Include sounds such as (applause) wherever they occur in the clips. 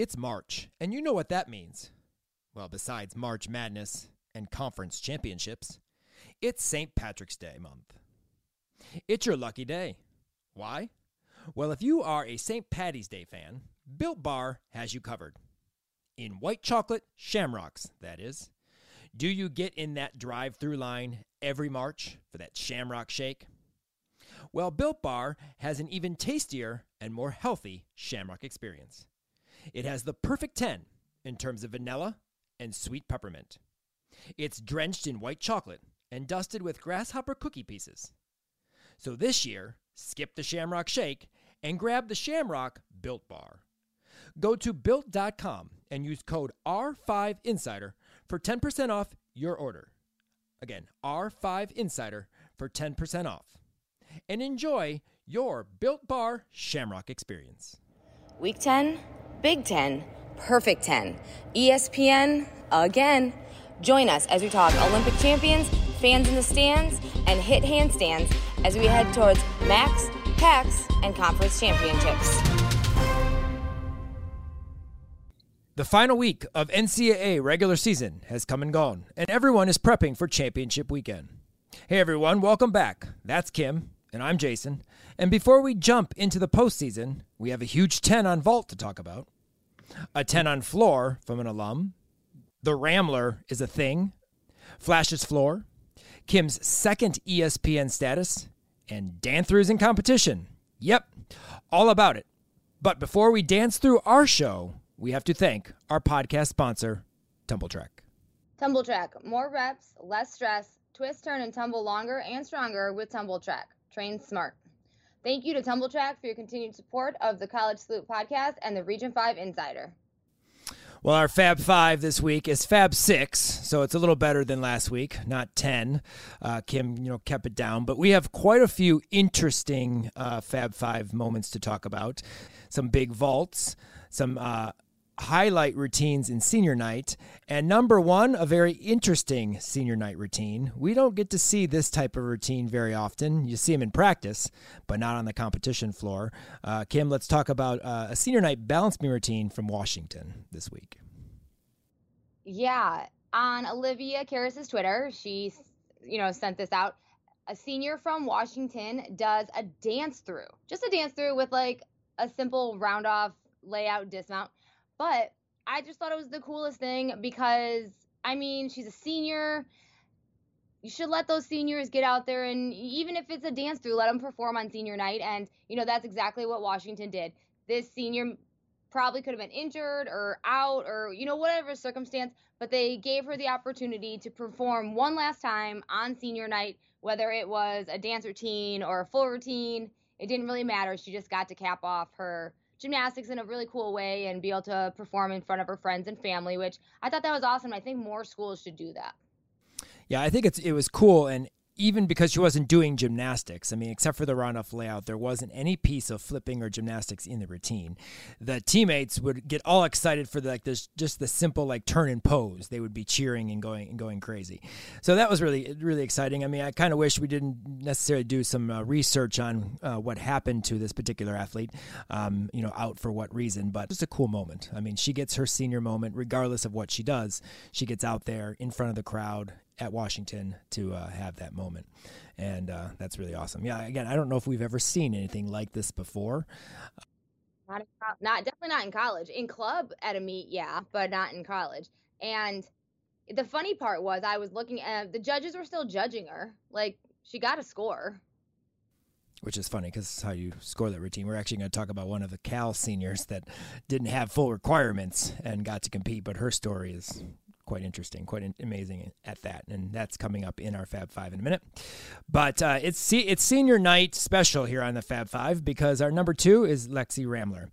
It's March, and you know what that means. Well, besides March Madness and conference championships, it's St. Patrick's Day month. It's your lucky day. Why? Well, if you are a St. Patty's Day fan, Built Bar has you covered. In white chocolate shamrocks, that is. Do you get in that drive through line every March for that shamrock shake? Well, Built Bar has an even tastier and more healthy shamrock experience. It has the perfect 10 in terms of vanilla and sweet peppermint. It's drenched in white chocolate and dusted with grasshopper cookie pieces. So this year, skip the Shamrock Shake and grab the Shamrock Built Bar. Go to built.com and use code R5Insider for 10% off your order. Again, R5Insider for 10% off. And enjoy your Built Bar Shamrock experience. Week 10, Big 10, Perfect 10. ESPN again. Join us as we talk Olympic champions, fans in the stands, and hit handstands as we head towards MACs, PAX, and conference championships. The final week of NCAA regular season has come and gone, and everyone is prepping for championship weekend. Hey everyone, welcome back. That's Kim, and I'm Jason. And before we jump into the postseason, we have a huge 10 on vault to talk about, a 10 on floor from an alum. The Ramler is a thing, Flash's floor, Kim's second ESPN status, and dance throughs in competition. Yep, all about it. But before we dance through our show, we have to thank our podcast sponsor, TumbleTrack. TumbleTrack, more reps, less stress, twist, turn, and tumble longer and stronger with TumbleTrack. Train smart. Thank you to TumbleTrack for your continued support of the College Salute podcast and the Region 5 Insider. Well, our Fab Five this week is Fab Six, so it's a little better than last week, not ten. Uh, Kim, you know, kept it down, but we have quite a few interesting uh, Fab Five moments to talk about. Some big vaults, some uh, highlight routines in senior night, and number one, a very interesting senior night routine. We don't get to see this type of routine very often. You see them in practice, but not on the competition floor. Uh, Kim, let's talk about uh, a senior night balance beam routine from Washington this week. Yeah, on Olivia Karas's Twitter, she, you know, sent this out. A senior from Washington does a dance through, just a dance through with like a simple round off layout dismount. But I just thought it was the coolest thing because I mean, she's a senior. You should let those seniors get out there and even if it's a dance through, let them perform on senior night. And, you know, that's exactly what Washington did. This senior probably could have been injured or out or, you know, whatever circumstance, but they gave her the opportunity to perform one last time on senior night, whether it was a dance routine or a full routine. It didn't really matter. She just got to cap off her gymnastics in a really cool way and be able to perform in front of her friends and family, which I thought that was awesome. I think more schools should do that. Yeah, I think it's it was cool, and even because she wasn't doing gymnastics, I mean, except for the round off layout, there wasn't any piece of flipping or gymnastics in the routine. The teammates would get all excited for the, like this, just the simple like turn and pose. They would be cheering and going and going crazy. So that was really really exciting. I mean, I kind of wish we didn't necessarily do some uh, research on uh, what happened to this particular athlete, um, you know, out for what reason. But just a cool moment. I mean, she gets her senior moment regardless of what she does. She gets out there in front of the crowd at Washington to uh, have that moment. And uh, that's really awesome. Yeah, again, I don't know if we've ever seen anything like this before. Not, not definitely not in college. In club at a meet, yeah, but not in college. And the funny part was, I was looking at the judges were still judging her. Like she got a score. Which is funny because it's how you score that routine. We're actually going to talk about one of the Cal seniors that didn't have full requirements and got to compete, but her story is quite interesting, quite amazing at that, and that's coming up in our Fab Five in a minute. But uh, it's it's senior night special here on the Fab Five because our number two is Lexi Ramler,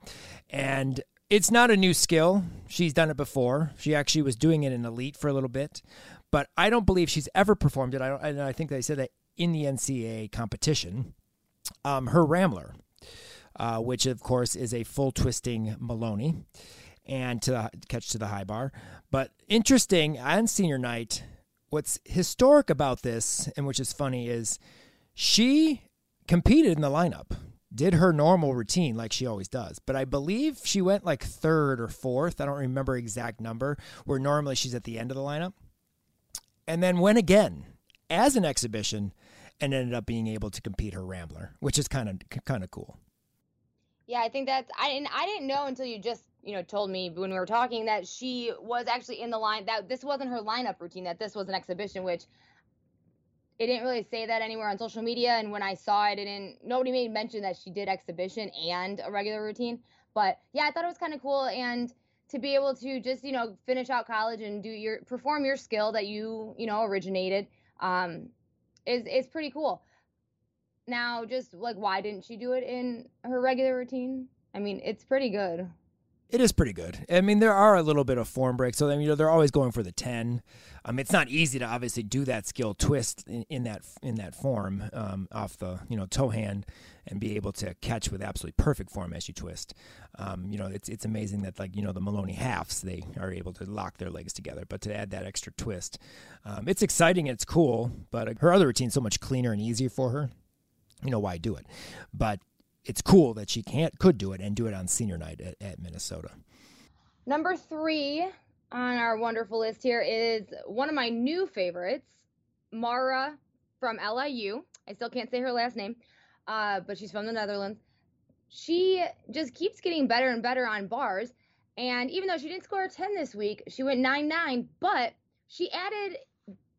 and it's not a new skill. She's done it before. She actually was doing it in elite for a little bit, but I don't believe she's ever performed it. I don't. I think they said that in the NCAA competition, um, her Ramler, uh, which of course is a full twisting Maloney and to catch to the high bar. But interesting on senior night, what's historic about this, and which is funny, is she competed in the lineup did her normal routine like she always does. But I believe she went like third or fourth. I don't remember exact number, where normally she's at the end of the lineup. And then went again as an exhibition and ended up being able to compete her Ramler, which is kind of kind of cool. Yeah, I think that's I didn't I didn't know until you just you know told me when we were talking that she was actually in the line that this wasn't her lineup routine that this was an exhibition which it didn't really say that anywhere on social media. And when I saw it it didn't nobody made mention that she did exhibition and a regular routine. But yeah I thought it was kind of cool. And to be able to just you know finish out college and do your perform your skill that you you know originated um is is pretty cool. Now just like why didn't she do it in her regular routine? I mean it's pretty good it is pretty good. I mean, there are a little bit of form breaks, so I mean, you know they're always going for the ten. Um, it's not easy to obviously do that skill twist in, in that in that form um, off the you know toe hand and be able to catch with absolutely perfect form as you twist. Um, you know, it's it's amazing that like you know the Maloney halves they are able to lock their legs together, but to add that extra twist, um, it's exciting. It's cool, but her other routine's so much cleaner and easier for her you know why do it but it's cool that she can't could do it and do it on senior night at, at minnesota. Number three on our wonderful list here is one of my new favorites mara from liu i still can't say her last name uh, but she's from the netherlands. She just keeps getting better and better on bars and even though she didn't score a 10 this week she went 9-9 but she added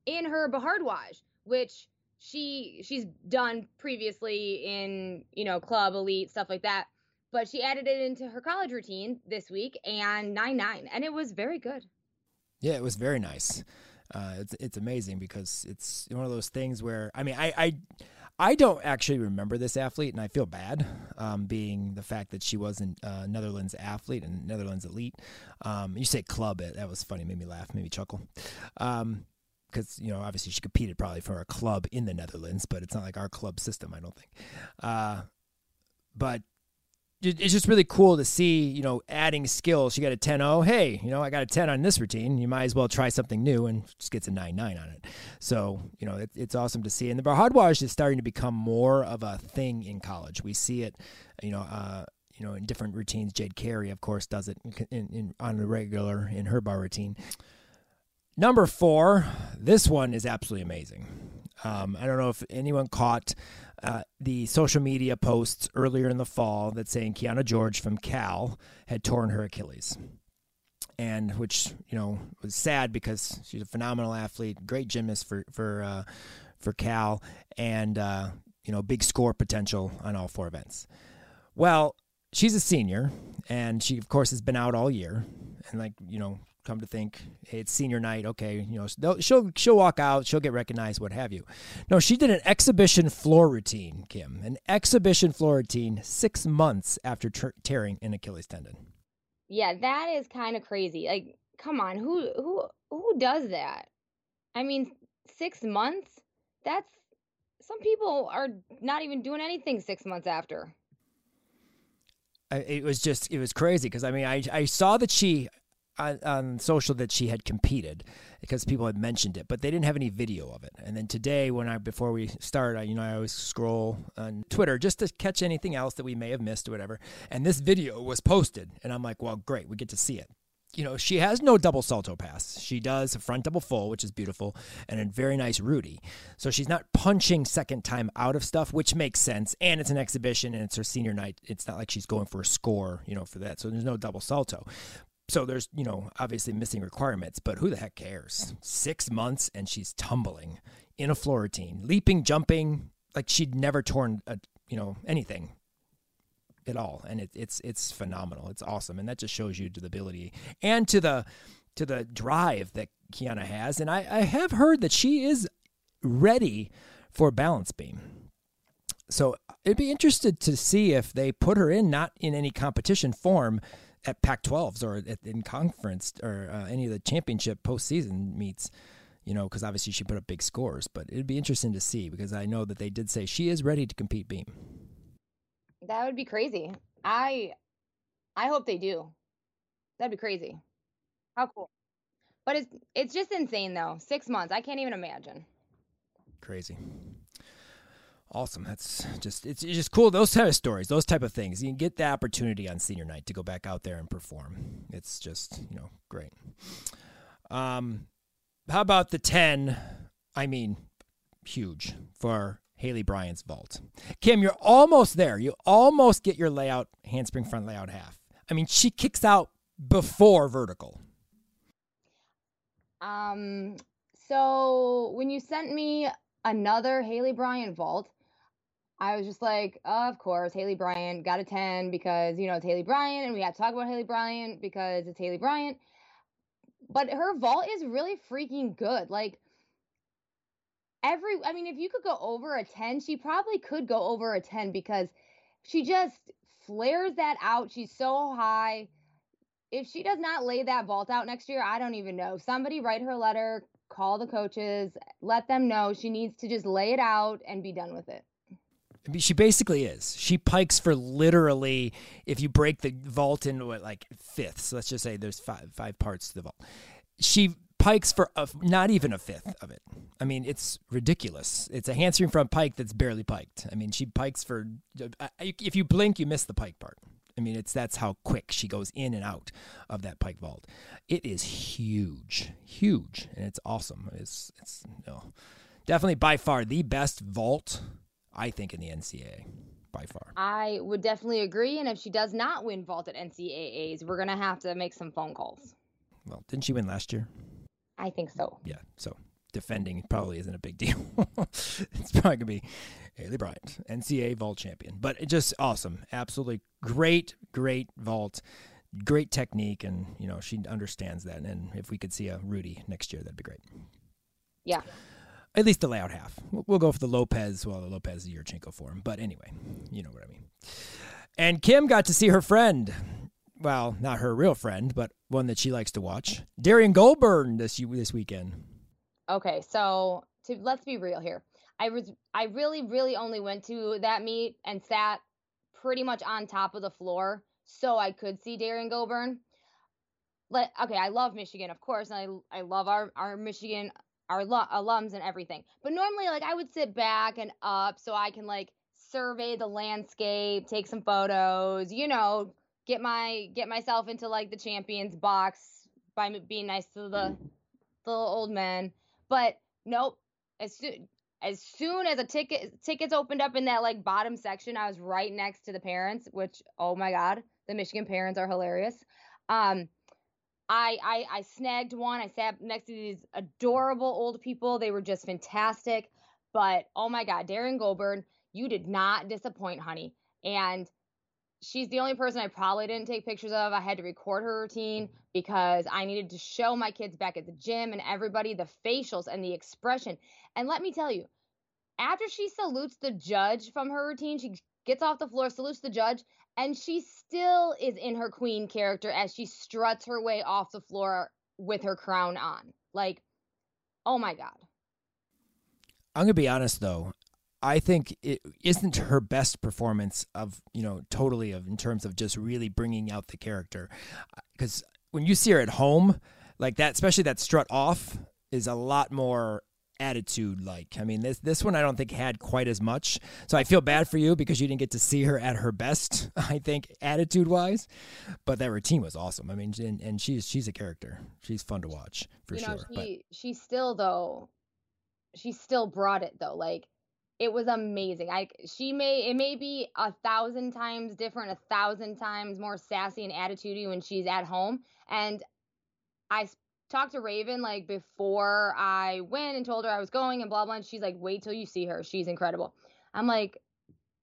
in her bhardwaj which she she's done previously in you know club elite stuff like that but she added it into her college routine this week and 9-9 and it was very good yeah it was very nice uh, it's it's amazing because it's one of those things where I mean I I, I don't actually remember this athlete and I feel bad um, being the fact that she wasn't a Netherlands athlete and Netherlands elite. Um, you say club it that was funny made me laugh made me chuckle. Um, because you know obviously she competed probably for a club in the Netherlands, but it's not like our club system. I don't think. Uh, but it's just really cool to see, you know, adding skills. She got a 10 0. Hey, you know, I got a 10 on this routine. You might as well try something new and just gets a 9 9 on it. So, you know, it, it's awesome to see. And the Bhardwaj is starting to become more of a thing in college. We see it, you know, uh, you know, in different routines. Jade Carey, of course, does it in, in, on a regular in her bar routine. Number four, this one is absolutely amazing. Um, I don't know if anyone caught uh, the social media posts earlier in the fall that saying Kyana George from Cal had torn her Achilles. And which, you know, was sad because she's a phenomenal athlete, great gymnast for, for, uh, for Cal, and, uh, you know, big score potential on all four events. Well, she's a senior, and she, of course, has been out all year. And, like, you know, come to think hey, it's senior night okay you know she'll she'll walk out she'll get recognized what have you. No she did an exhibition floor routine kim an exhibition floor routine six months after ter- tearing an achilles tendon. Yeah that is kind of crazy like come on who who who does that? I mean six months? That's some people are not even doing anything six months after. It was just it was crazy because I mean I I saw that she on, on, social that she had competed because people had mentioned it, but they didn't have any video of it. And then today, when I before we start, I, you know, I always scroll on Twitter just to catch anything else that we may have missed or whatever. And this video was posted, and I'm like, well, great, we get to see it. You know, she has no double salto pass. She does a front double full, which is beautiful, and a very nice Rudy. So she's not punching second time out of stuff, which makes sense. And it's an exhibition and it's her senior night. It's not like she's going for a score, you know, for that. So there's no double salto so there's you know obviously missing requirements but who the heck cares? Six months and she's tumbling in a floor routine leaping jumping like she'd never torn a, you know anything at all. And it, it's it's phenomenal. It's awesome. And that just shows you to the ability and to the to the drive that kyana has. And i i have heard that she is ready for balance beam. So it'd be interested to see if they put her in not in any competition form at Pac-12s or at, in conference or uh, any of the championship postseason meets, you know, because obviously she put up big scores. But it'd be interesting to see because I know that they did say she is ready to compete beam. That would be crazy. I, I hope they do. That'd be crazy. How cool. But it's it's just insane though. Six months. I can't even imagine. Crazy. Awesome. That's just it's, it's just cool. Those type of stories, those type of things. You can get the opportunity on senior night to go back out there and perform. It's just you know great. Um, how about the ten? I mean, huge for Haleigh Bryant's vault. Kim, you're almost there. You almost get your layout handspring front layout half. I mean, she kicks out before vertical. Um. So when you sent me another Haleigh Bryant vault, I was just like, of course, Haleigh Bryant got a 10 because, you know, it's Haleigh Bryant and we got to talk about Haleigh Bryant because it's Haleigh Bryant. But her vault is really freaking good. Like, every, I mean, if you could go over a 10, she probably could go over a 10 because she just flares that out. She's so high. If she does not lay that vault out next year, I don't even know. Somebody write her a letter, call the coaches, let them know she needs to just lay it out and be done with it. I mean, she basically is. She pikes for literally, if you break the vault into what, like fifths, let's just say there's five five parts to the vault. She pikes for a, not even a fifth of it. I mean, it's ridiculous. It's a handspring front pike that's barely piked. I mean, she pikes for if you blink, you miss the pike part. I mean, it's that's how quick she goes in and out of that pike vault. It is huge, huge, and it's awesome. It's it's know, definitely by far the best vault I think in the NCAA by far. I would definitely agree. And if she does not win vault at NCAAs, we're gonna have to make some phone calls. Well, didn't she win last year? I think so. Yeah. So defending probably isn't a big deal. (laughs) it's probably gonna be Haleigh Bryant, NCAA vault champion. But it just awesome, absolutely great, great vault, great technique, and you know she understands that. And if we could see a Rudy next year, that'd be great. Yeah. At least the layout half. We'll go for the Lopez. Well, the Lopez is Yurchenko for him. But anyway, you know what I mean. And Kim got to see her friend. Well, not her real friend, but one that she likes to watch. Derrian Gobourne this this weekend. Okay, so to let's be real here. I was I really really only went to that meet and sat pretty much on top of the floor so I could see Derrian Gobourne. But okay, I love Michigan, of course, and I I love our our Michigan our alums and everything. But normally, like I would sit back and up so I can like survey the landscape, take some photos, you know, get my get myself into like the champions box by being nice to the the old men. But nope, as soon as soon as a ticket tickets opened up in that like bottom section, I was right next to the parents, which oh my god, the Michigan parents are hilarious. Um, I, I I snagged one. I sat next to these adorable old people. They were just fantastic. But oh my God, Derrian Gobourne, you did not disappoint, honey. And she's the only person I probably didn't take pictures of. I had to record her routine because I needed to show my kids back at the gym and everybody the facials and the expression. And let me tell you, after she salutes the judge from her routine, she gets off the floor, salutes the judge, and she still is in her queen character as she struts her way off the floor with her crown on. Like, oh my God. I'm going to be honest though. I think it isn't her best performance of, you know, totally of in terms of just really bringing out the character. Cuz when you see her at home, like that, especially that strut off is a lot more attitude like. I mean, this this one I don't think had quite as much. So I feel bad for you because you didn't get to see her at her best. (laughs) I think attitude wise, but that routine was awesome. I mean, and, and she's she's a character. She's fun to watch for you know, sure. She but, she still though, she still brought it though. Like it was amazing. I she may it may be a thousand times different, a thousand times more sassy and attitudey when she's at home. And I talked to Raven like before I went and told her I was going and blah blah. And she's like, "Wait till you see her. She's incredible." I'm like,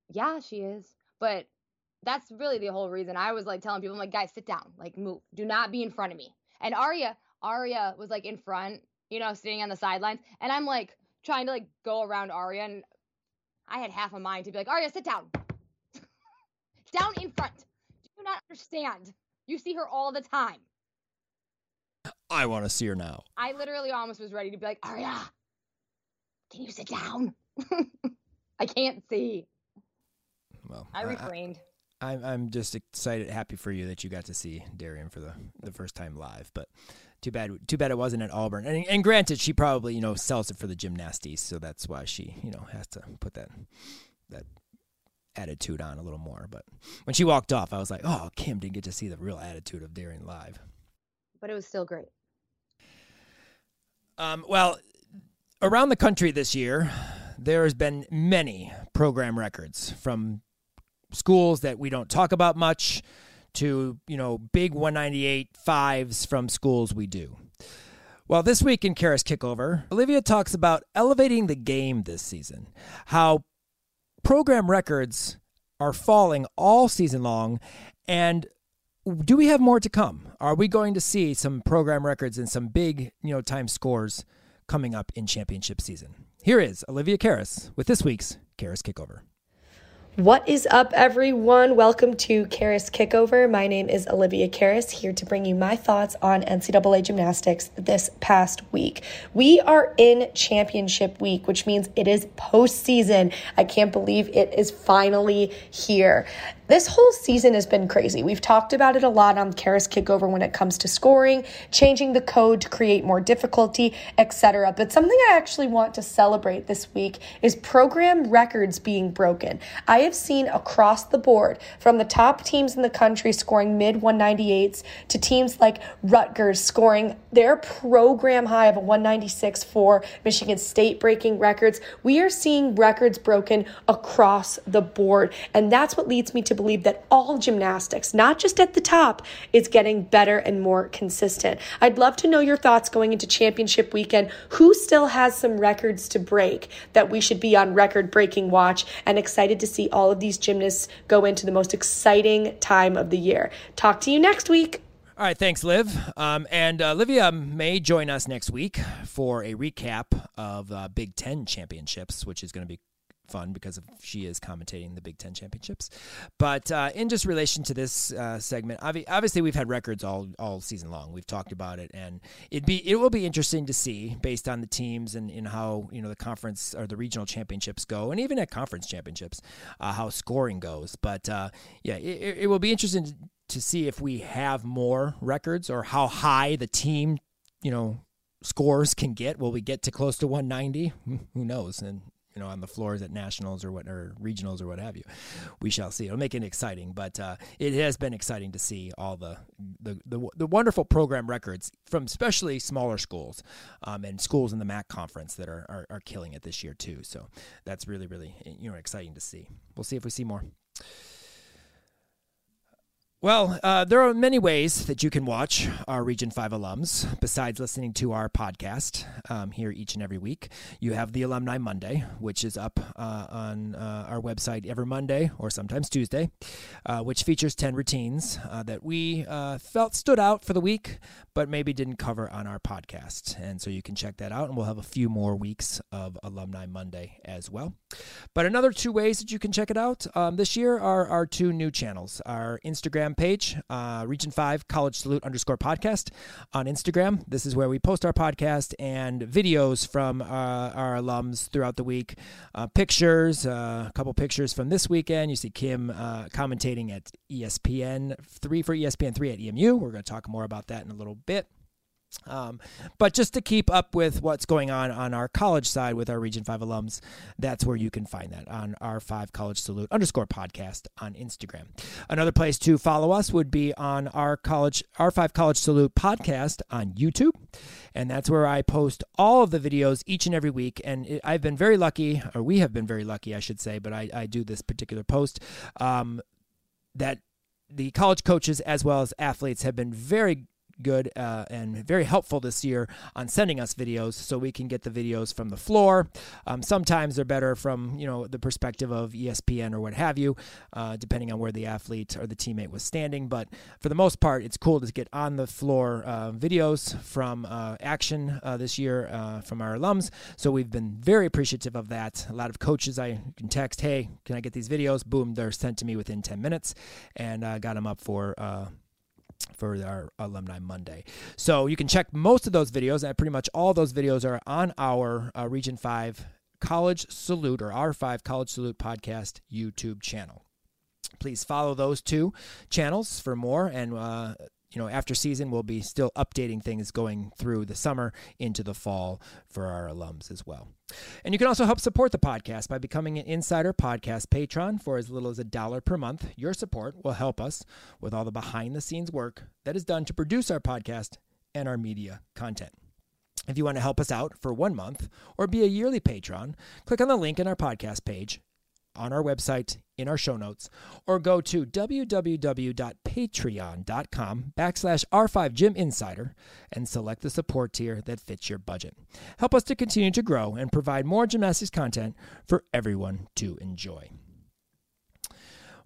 "Yeah, she is." But that's really the whole reason. I was like telling people, I'm like, "Guys, sit down. Like, move. Do not be in front of me." And Aria, Aria was like in front, you know, sitting on the sidelines, and I'm like trying to like go around Aria, and I had half a mind to be like, "Aria, sit down." (laughs) down in front. Do you not understand? You see her all the time. I want to see her now. I literally almost was ready to be like, Aria, can you sit down? (laughs) I can't see. Well, I refrained. I'm I'm just excited, happy for you that you got to see Derrian for the, the first time live. But too bad, too bad it wasn't at Auburn. And, and granted, she probably you know sells it for the gymnasties, so that's why she you know has to put that that attitude on a little more. But when she walked off, I was like, oh, Kim didn't get to see the real attitude of Derrian live. But it was still great. Um, well, around the country this year, there has been many program records from schools that we don't talk about much to, you know, big 198 fives from schools we do. Well, this week in Karas Kickover, Olivia talks about elevating the game this season, how program records are falling all season long, and do we have more to come? Are we going to see some program records and some big, you know, time scores coming up in championship season? Here is Olivia Karas with this week's Karas Kickover. What is up, everyone? Welcome to Karas Kickover. My name is Olivia Karas, here to bring you my thoughts on NCAA gymnastics this past week. We are in championship week, which means it is postseason. I can't believe it is finally here. This whole season has been crazy. We've talked about it a lot on Karas Kickover when it comes to scoring, changing the code to create more difficulty, etc. But something I actually want to celebrate this week is program records being broken. I have seen across the board from the top teams in the country scoring mid 198s to teams like Rutgers scoring their program high of a 196 for Michigan State breaking records. We are seeing records broken across the board, and that's what leads me to believe that all gymnastics, not just at the top, is getting better and more consistent. I'd love to know your thoughts going into championship weekend. Who still has some records to break that we should be on record breaking watch and excited to see all of these gymnasts go into the most exciting time of the year. Talk to you next week. All right, thanks, Liv. Um, and uh, Olivia may join us next week for a recap of uh, Big Ten championships, which is going to be fun because of, she is commentating the Big Ten championships. But uh, in just relation to this uh, segment, obviously we've had records all all season long. We've talked about it, and it be it will be interesting to see based on the teams and in how you know the conference or the regional championships go, and even at conference championships, uh, how scoring goes. But uh, yeah, it, it will be interesting to see if we have more records or how high the team you know scores can get. Will we get to close to 190? Who knows? And you know, on the floors at nationals or what or regionals or what have you. We shall see. It'll make it exciting, but uh, it has been exciting to see all the, the the, the wonderful program records from especially smaller schools um, and schools in the MAC conference that are, are are killing it this year too. So that's really really you know exciting to see. We'll see if we see more. Well, uh, there are many ways that you can watch our Region 5 alums besides listening to our podcast um, here each and every week. You have the Alumni Monday, which is up uh, on uh, our website every Monday or sometimes Tuesday, uh, which features 10 routines uh, that we uh, felt stood out for the week, but maybe didn't cover on our podcast. And so you can check that out, and we'll have a few more weeks of Alumni Monday as well. But another two ways that you can check it out um, this year are our two new channels our Instagram Instagram page, uh, Region 5 College Salute underscore podcast on Instagram. This is where we post our podcast and videos from uh, our alums throughout the week. Uh, pictures, uh, a couple pictures from this weekend. You see Kim uh, commentating at ESPN 3 for ESPN 3 at EMU. We're going to talk more about that in a little bit. Um, but just to keep up with what's going on on our college side with our Region 5 alums, that's where you can find that on our 5 College Salute underscore podcast on Instagram. Another place to follow us would be on our college, our 5 College Salute podcast on YouTube. And that's where I post all of the videos each and every week. And it, I've been very lucky, or we have been very lucky, I should say, but I, I do this particular post um, that the college coaches as well as athletes have been very good uh, and very helpful this year on sending us videos so we can get the videos from the floor. Um, sometimes they're better from you know the perspective of ESPN or what have you, uh, depending on where the athlete or the teammate was standing. But for the most part, it's cool to get on the floor uh, videos from uh, action uh, this year uh, from our alums. So we've been very appreciative of that. A lot of coaches I can text, hey, can I get these videos? Boom, they're sent to me within 10 minutes, and uh, got them up for for our Alumni Monday. So you can check most of those videos, and pretty much all those videos are on our uh, Region 5 College Salute or R5 College Salute podcast YouTube channel. please follow those two channels for more. And uh, you know, after season, we'll be still updating things going through the summer into the fall for our alums as well. And you can also help support the podcast by becoming an Insider Podcast patron for as little as a dollar per month. Your support will help us with all the behind the scenes work that is done to produce our podcast and our media content. If you want to help us out for one month or be a yearly patron, click on the link in our podcast page on our website in our show notes or go to www.patreon.com backslash r5 gym insider and select the support tier that fits your budget. Help us to continue to grow and provide more gymnastics content for everyone to enjoy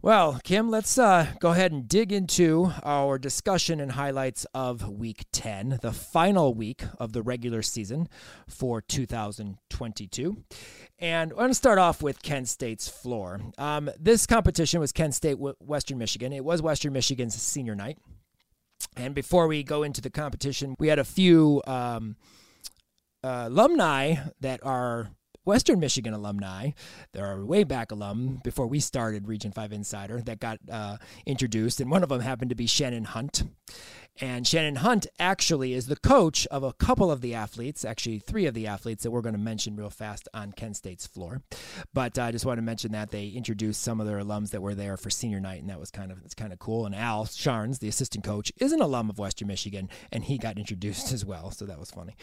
well, Kim, let's uh, go ahead and dig into our discussion and highlights of week 10, the final week of the regular season for 2022. And I'm going to start off with Kent State's floor. Um, this competition was Kent State Western Michigan. It was Western Michigan's senior night. And before we go into the competition, we had a few um, uh, alumni that are Western Michigan alumni. There are way back alum before we started Region 5 Insider that got uh, introduced, and one of them happened to be Shannon Hunt. And Shannon Hunt actually is the coach of a couple of the athletes, actually three of the athletes that we're going to mention real fast on Kent State's floor. But uh, I just want to mention that they introduced some of their alums that were there for senior night, and that was kind of it's kind of cool. And Al Sharns, the assistant coach, is an alum of Western Michigan, and he got introduced (laughs) as well, so that was funny.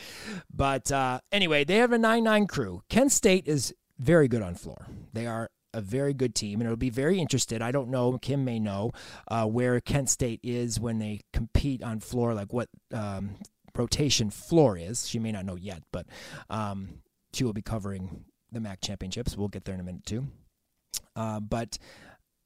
But uh, anyway, they have a 9-9 crew. Kent State is very good on floor. They are a very good team, and it'll be very interested. I don't know. Kim may know uh, where Kent State is when they compete on floor, like what um, rotation floor is. She may not know yet, but um, she will be covering the MAC championships. We'll get there in a minute too. Uh, but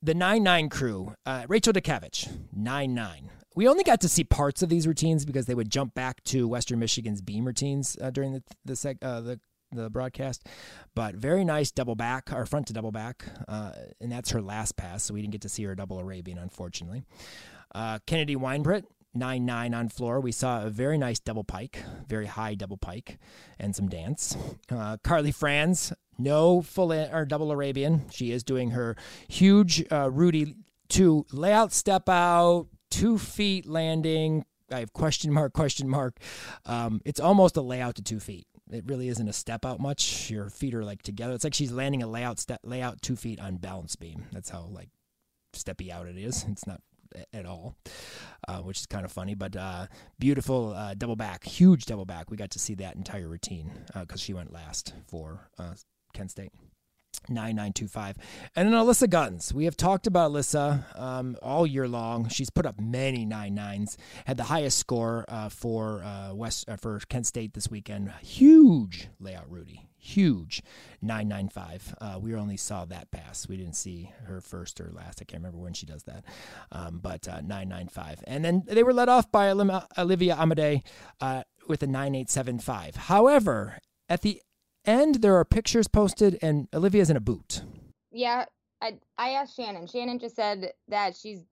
the 9 9 crew, uh, Rachel Dukavich, 9 9. We only got to see parts of these routines because they would jump back to Western Michigan's beam routines uh, during the the, uh, the the broadcast. But very nice double back, or front to double back, uh, and that's her last pass, so we didn't get to see her double Arabian, unfortunately. Uh, Kennedy Weinbritt, 9 9 on floor. We saw a very nice double pike, very high double pike, and some dance. Uh, Carly Franz, no full or double Arabian. She is doing her huge uh, Rudy to layout step out, two feet landing. I have question mark, question mark. Um, it's almost a layout to two feet. It really isn't a step out much. Your feet are like together. It's like she's landing a layout step layout two feet on balance beam. That's how like steppy out it is. It's not at all, uh, which is kind of funny. But uh, beautiful uh, double back, huge double back. We got to see that entire routine because uh, she went last for uh, Kent State. 9925. And then Alyssa Guns. We have talked about Alyssa um, all year long. She's put up many nine nines. Had the highest score uh, for uh, West uh, for Kent State this weekend. Huge layout, Rudy. Huge 995. Uh, we only saw that pass. We didn't see her first or last. I can't remember when she does that. Um, but uh, 995. And then they were led off by Olivia Amade uh, with a 9875. However, at the and there are pictures posted, and Olivia's in a boot. Yeah, I I asked Shannon. Shannon just said that she's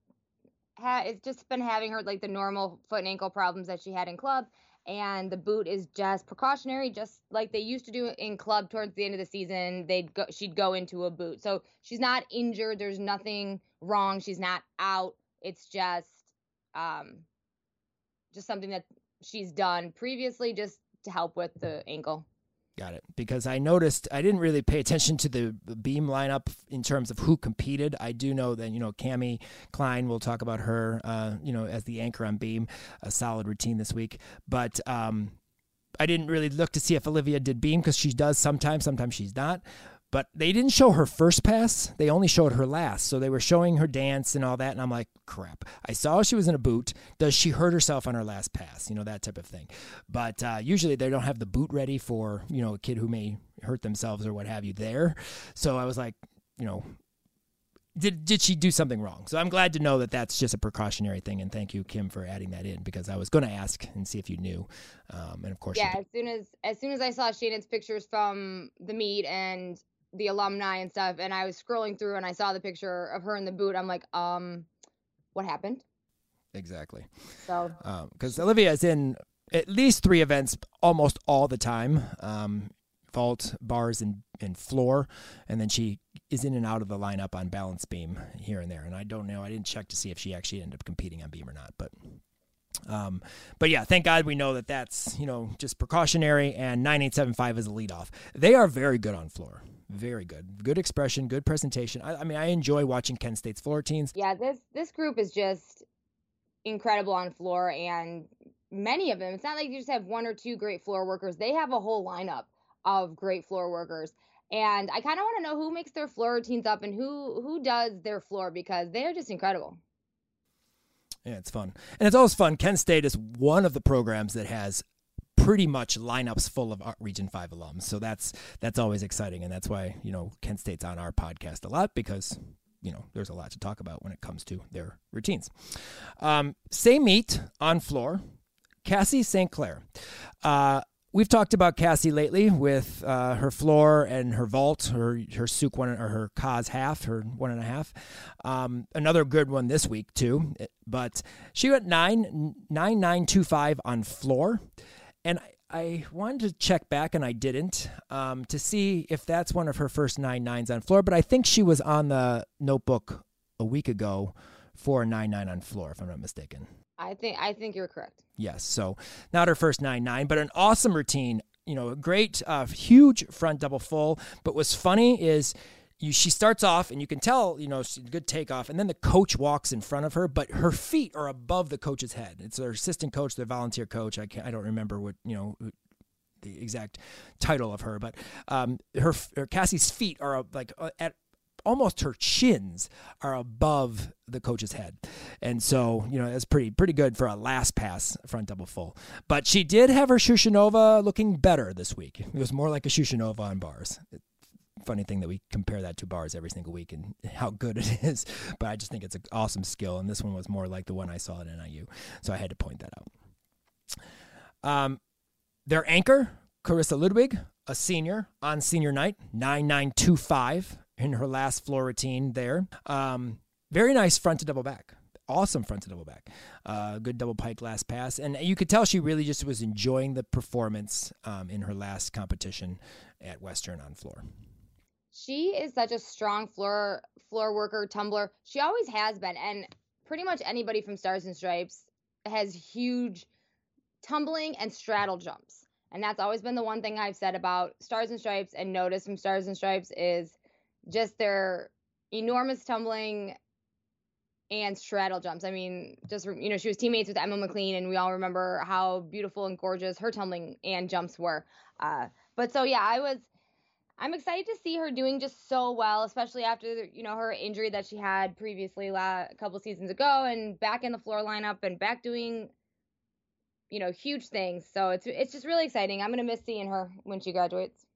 ha- it's just been having her like the normal foot and ankle problems that she had in club, and the boot is just precautionary, just like they used to do in club towards the end of the season. They'd go, she'd go into a boot, so she's not injured. There's nothing wrong. She's not out. It's just um, just something that she's done previously, just to help with the ankle. Got it. Because I noticed I didn't really pay attention to the beam lineup in terms of who competed. I do know that you know Cami Klein. We'll talk about her. Uh, you know, as the anchor on beam, a solid routine this week. But um, I didn't really look to see if Olivia did beam because she does sometimes. Sometimes she's not. But they didn't show her first pass. They only showed her last. So they were showing her dance and all that. And I'm like, crap. I saw she was in a boot. Does she hurt herself on her last pass? You know, that type of thing. But uh, usually they don't have the boot ready for, you know, a kid who may hurt themselves or what have you there. So I was like, you know, did did she do something wrong? So I'm glad to know that that's just a precautionary thing, and thank you, Kim, for adding that in because I was going to ask and see if you knew, um, and of course, yeah. As soon as as soon as I saw Shannon's pictures from the meet and the alumni and stuff, and I was scrolling through and I saw the picture of her in the boot. I'm like, um, what happened? Exactly. So, because um, Olivia is in at least three events almost all the time. Um, vault, bars, and, and floor. And then she is in and out of the lineup on balance beam here and there. And I don't know. I didn't check to see if she actually ended up competing on beam or not. But um, but yeah, thank God we know that that's you know just precautionary. And 9875 is a leadoff. They are very good on floor. Very good. Good expression, good presentation. I, I mean, I enjoy watching Kent State's floor teams. Yeah, this this group is just incredible on floor, and many of them. It's not like you just have one or two great floor workers. They have a whole lineup of great floor workers. And I kind of want to know who makes their floor routines up and who who does their floor because they're just incredible. Yeah, it's fun. And it's always fun. Kent State is one of the programs that has pretty much lineups full of Region 5 alums. So that's that's always exciting and that's why, you know, Kent State's on our podcast a lot because you know, there's a lot to talk about when it comes to their routines. Um, same meet on floor, Cassie St. Clair. Uh, we've talked about Cassie lately with uh, her floor and her vault, her her Tsuk one or her Kaz half, her one and a half. Um, another good one this week too, but she went nine nine nine two five on floor, and I wanted to check back and I didn't um, to see if that's one of her first nine nines on floor, but I think she was on the notebook a week ago for a nine nine on floor, if I'm not mistaken. I think I think you're correct. Yes, so not her first nine nine, but an awesome routine. You know, a great, uh, huge front double full. But what's funny is you, she starts off and you can tell, you know, good takeoff, and then the coach walks in front of her, but her feet are above the coach's head. It's their assistant coach, their volunteer coach. I can't, I don't remember what you know the exact title of her, but um, her, her Cassie's feet are like uh, at almost her chins are above the coach's head. And so, you know, that's pretty pretty good for a last pass front double full. But she did have her Shushunova looking better this week. It was more like a Shushunova on bars funny thing that we compare that to bars every single week and how good it (laughs) is. But I just think it's an awesome skill, and this one was more like the one I saw at NIU, so I had to point that out. Um, their anchor, Carissa Ludwig, a senior on senior night, nine nine two five in her last floor routine there. Um, very nice front to double back. Awesome front to double back. Uh, good double pike last pass. And you could tell she really just was enjoying the performance um, in her last competition at Western on floor she is such a strong floor floor worker, tumbler. She always has been, and pretty much anybody from Stars and Stripes has huge tumbling and straddle jumps. And that's always been the one thing I've said about Stars and Stripes and notice from Stars and Stripes is just their enormous tumbling and straddle jumps. I mean, just you know, she was teammates with Emma McLean, and we all remember how beautiful and gorgeous her tumbling and jumps were. Uh, but so yeah, I was I'm excited to see her doing just so well, especially after you know her injury that she had previously a couple seasons ago, and back in the floor lineup and back doing you know huge things. So it's it's just really exciting. I'm gonna miss seeing her when she graduates.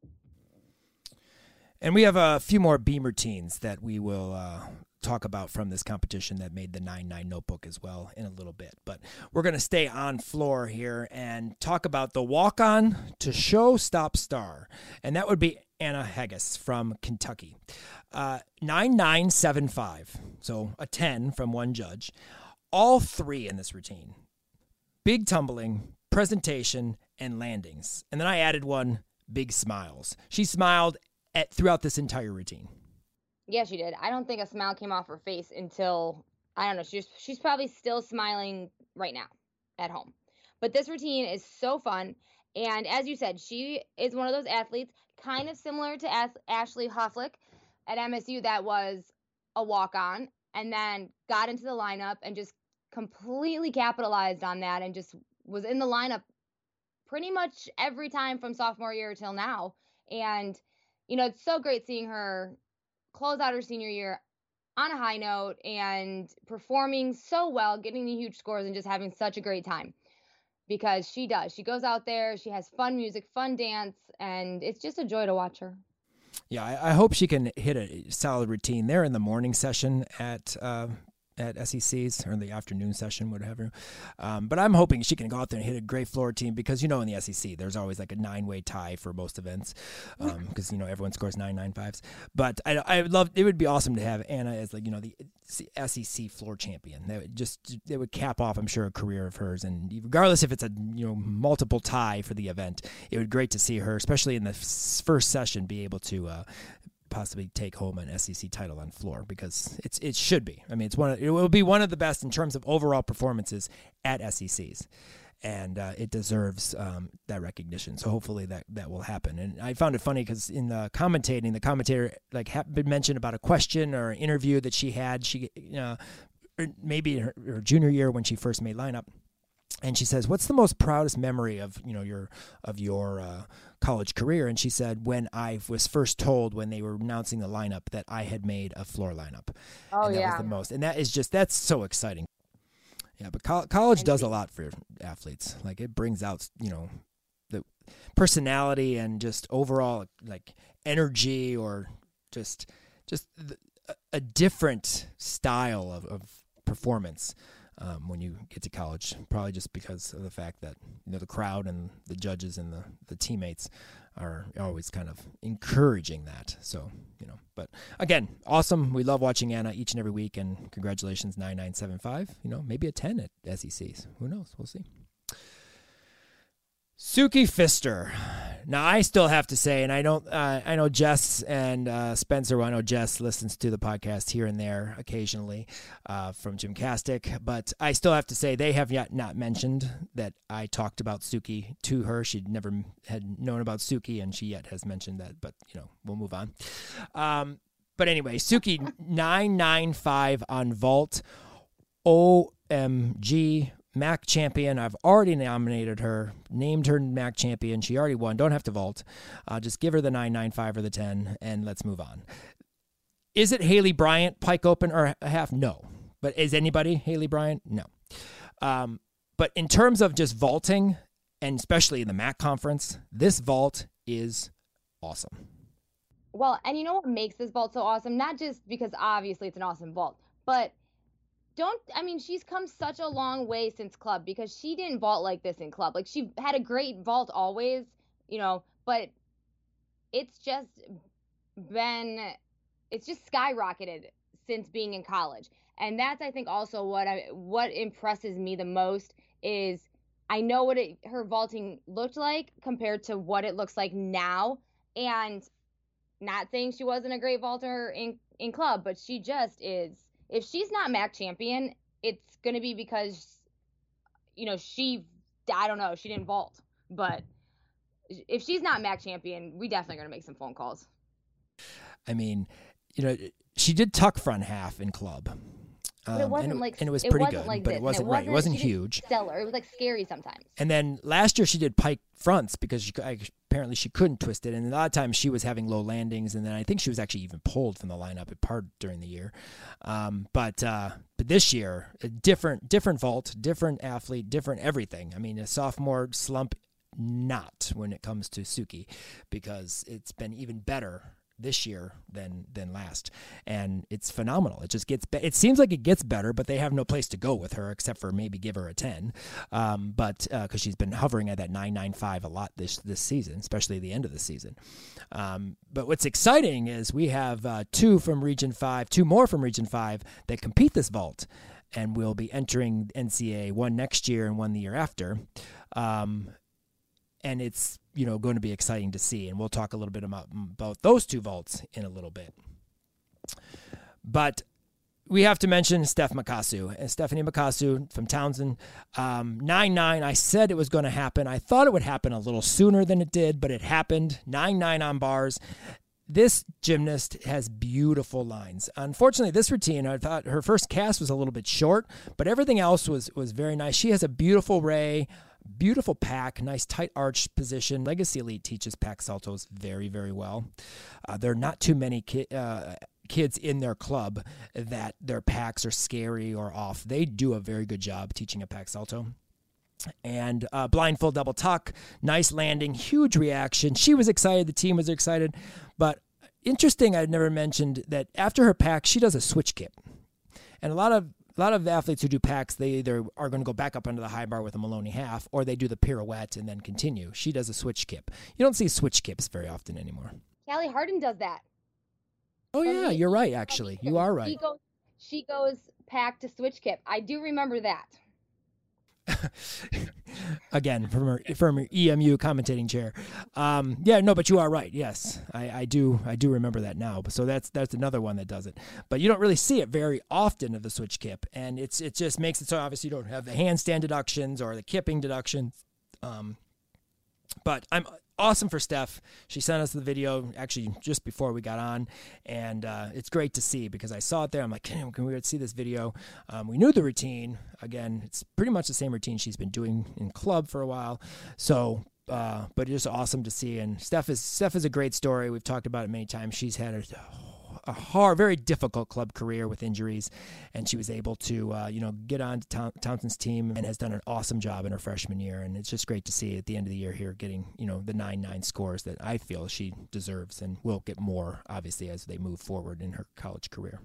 And we have a few more beam routines that we will uh, talk about from this competition that made the 9 9 notebook as well in a little bit. But we're going to stay on floor here and talk about the walk on to show stop star. And that would be Anna Haggis from Kentucky. Uh, 9975, so a 10 from one judge. All three in this routine big tumbling, presentation, and landings. And then I added one big smiles. She smiled at, throughout this entire routine. Yeah, she did. I don't think a smile came off her face until I don't know. She's she's probably still smiling right now at home. But this routine is so fun. And as you said, she is one of those athletes kind of similar to As- Ashley Hufflick at MSU that was a walk on and then got into the lineup and just completely capitalized on that and just was in the lineup pretty much every time from sophomore year till now. And, you know, it's so great seeing her close out her senior year on a high note and performing so well, getting the huge scores and just having such a great time because she does. She goes out there, she has fun music, fun dance, and it's just a joy to watch her. Yeah, I, I hope she can hit a solid routine there in the morning session at uh, at SECs or the afternoon session, whatever. Um, but I'm hoping she can go out there and hit a great floor team because you know in the SEC there's always like a nine way tie for most events because um, you know everyone scores nine nine fives. But I I would love it would be awesome to have Anna as like you know the SEC floor champion. That would just it would cap off, I'm sure, a career of hers. And regardless if it's a you know multiple tie for the event, it would be great to see her, especially in the first session, be able to uh, possibly take home an SEC title on floor because it's it should be. I mean, it's one of, it will be one of the best in terms of overall performances at SECs and uh, it deserves um, that recognition. So hopefully that that will happen. And I found it funny because in the commentating, the commentator like been mentioned about a question or an interview that she had. She uh, maybe her, her junior year when she first made lineup, and she says, "What's the most proudest memory of you know your of your uh, college career?" And she said, "When I was first told when they were announcing the lineup that I had made a floor lineup." Oh and that yeah, was the most, and that is just that's so exciting. Yeah, but co- college does a lot for athletes. Like it brings out, you know, the personality and just overall like energy or just just a different style of, of performance um, when you get to college. Probably just because of the fact that you know the crowd and the judges and the the teammates are always kind of encouraging that. So, you know, but again, awesome. We love watching Anna each and every week, and congratulations, 9975. You know, maybe a 10 at SECs. Who knows? We'll see. Suki Fister. Now I still have to say, and I don't. Uh, I know Jess and uh, Spencer. Well, I know Jess listens to the podcast here and there occasionally uh, from Gymcastic, but I still have to say they have yet not mentioned that I talked about Suki to her. She'd never had known about Suki, and she yet has mentioned that. But you know, we'll move on. Um, but anyway, Suki nine nine five on Vault. OMG MAC champion. I've already nominated her, named her MAC champion. She already won. Don't have to vault. Uh, just give her the 995 or the 10, and let's move on. Is it Haleigh Bryant, Pike Open, or a half? No. But is anybody Haleigh Bryant? No. Um, but in terms of just vaulting, and especially in the MAC conference, this vault is awesome. Well, and you know what makes this vault so awesome? Not just because obviously it's an awesome vault, but don't I mean she's come such a long way since club because she didn't vault like this in club. Like she had a great vault always, you know, but it's just been it's just skyrocketed since being in college. And that's I think also what I what impresses me the most is I know what it, her vaulting looked like compared to what it looks like now and not saying she wasn't a great vaulter in in club, but she just is if she's not MAC champion, it's going to be because, you know, she, I don't know, she didn't vault. But if she's not MAC champion, we definitely going to make some phone calls. I mean, you know, she did tuck front half in club. Um, but it wasn't and, like and it was it pretty wasn't good, like but this. it wasn't, it right. It wasn't huge. Stellar. It was like scary sometimes. And then last year she did pike fronts because she, apparently she couldn't twist it, and a lot of times she was having low landings, and then I think she was actually even pulled from the lineup at part during the year. Um, but uh, but this year, a different different vault, different athlete, different everything. I mean, a sophomore slump not when it comes to Suki because it's been even better this year than than last, and it's phenomenal. It just gets be- it seems like it gets better, but they have no place to go with her except for maybe give her a ten. Um, but because uh, she's been hovering at that nine nine five a lot this this season, especially the end of the season. Um, but what's exciting is we have uh, two from Region Five, two more from Region Five that compete this vault, and we will be entering NCA one next year and one the year after. Um, and it's you know going to be exciting to see and we'll talk a little bit about about those two vaults in a little bit but we have to mention Steph Makasu and Stephanie Makasu from Towson. Um, 9 9. I said it was going to happen. I thought it would happen a little sooner than it did, but it happened. 9 9 on bars. This gymnast has beautiful lines. Unfortunately, this routine, I thought her first cast was a little bit short, but everything else was was very nice. She has a beautiful ray Beautiful pack, nice tight arch position. Legacy Elite teaches pack saltos very, very well. Uh, there are not too many ki- uh, kids in their club that their packs are scary or off. They do a very good job teaching a pack salto and uh, blind full double tuck, nice landing, huge reaction. She was excited, the team was excited, but interesting. I'd never mentioned that after her pack, she does a switch kip, and a lot of a lot of athletes who do packs, they either are going to go back up under the high bar with a Maloney half, or they do the pirouette and then continue. She does a switch kip. You don't see switch kips very often anymore. Callie Hardin does that. Oh yeah, you're right. Actually, you are right. She goes, she goes pack to switch kip. I do remember that. (laughs) Again, from her from her EMU commentating chair. Um, yeah, no, but you are right. Yes, I, I do I do remember that now. So that's that's another one that does it. But you don't really see it very often of the switch kip, and it's it just makes it so obviously you don't have the handstand deductions or the kipping deductions. Um, but I'm awesome for Steph. She sent us the video actually just before we got on, and uh, it's great to see because I saw it there. I'm like, can, we see this video? Um, we knew the routine. Again, it's pretty much the same routine she's been doing in club for a while. So uh, but it's just awesome to see. And Steph is Steph is a great story. We've talked about it many times. She's had a a hard, very difficult club career with injuries, and she was able to, uh, you know, get on to Towson's team and has done an awesome job in her freshman year. And it's just great to see at the end of the year here getting, you know, the nine nine scores that I feel she deserves and will get more obviously as they move forward in her college career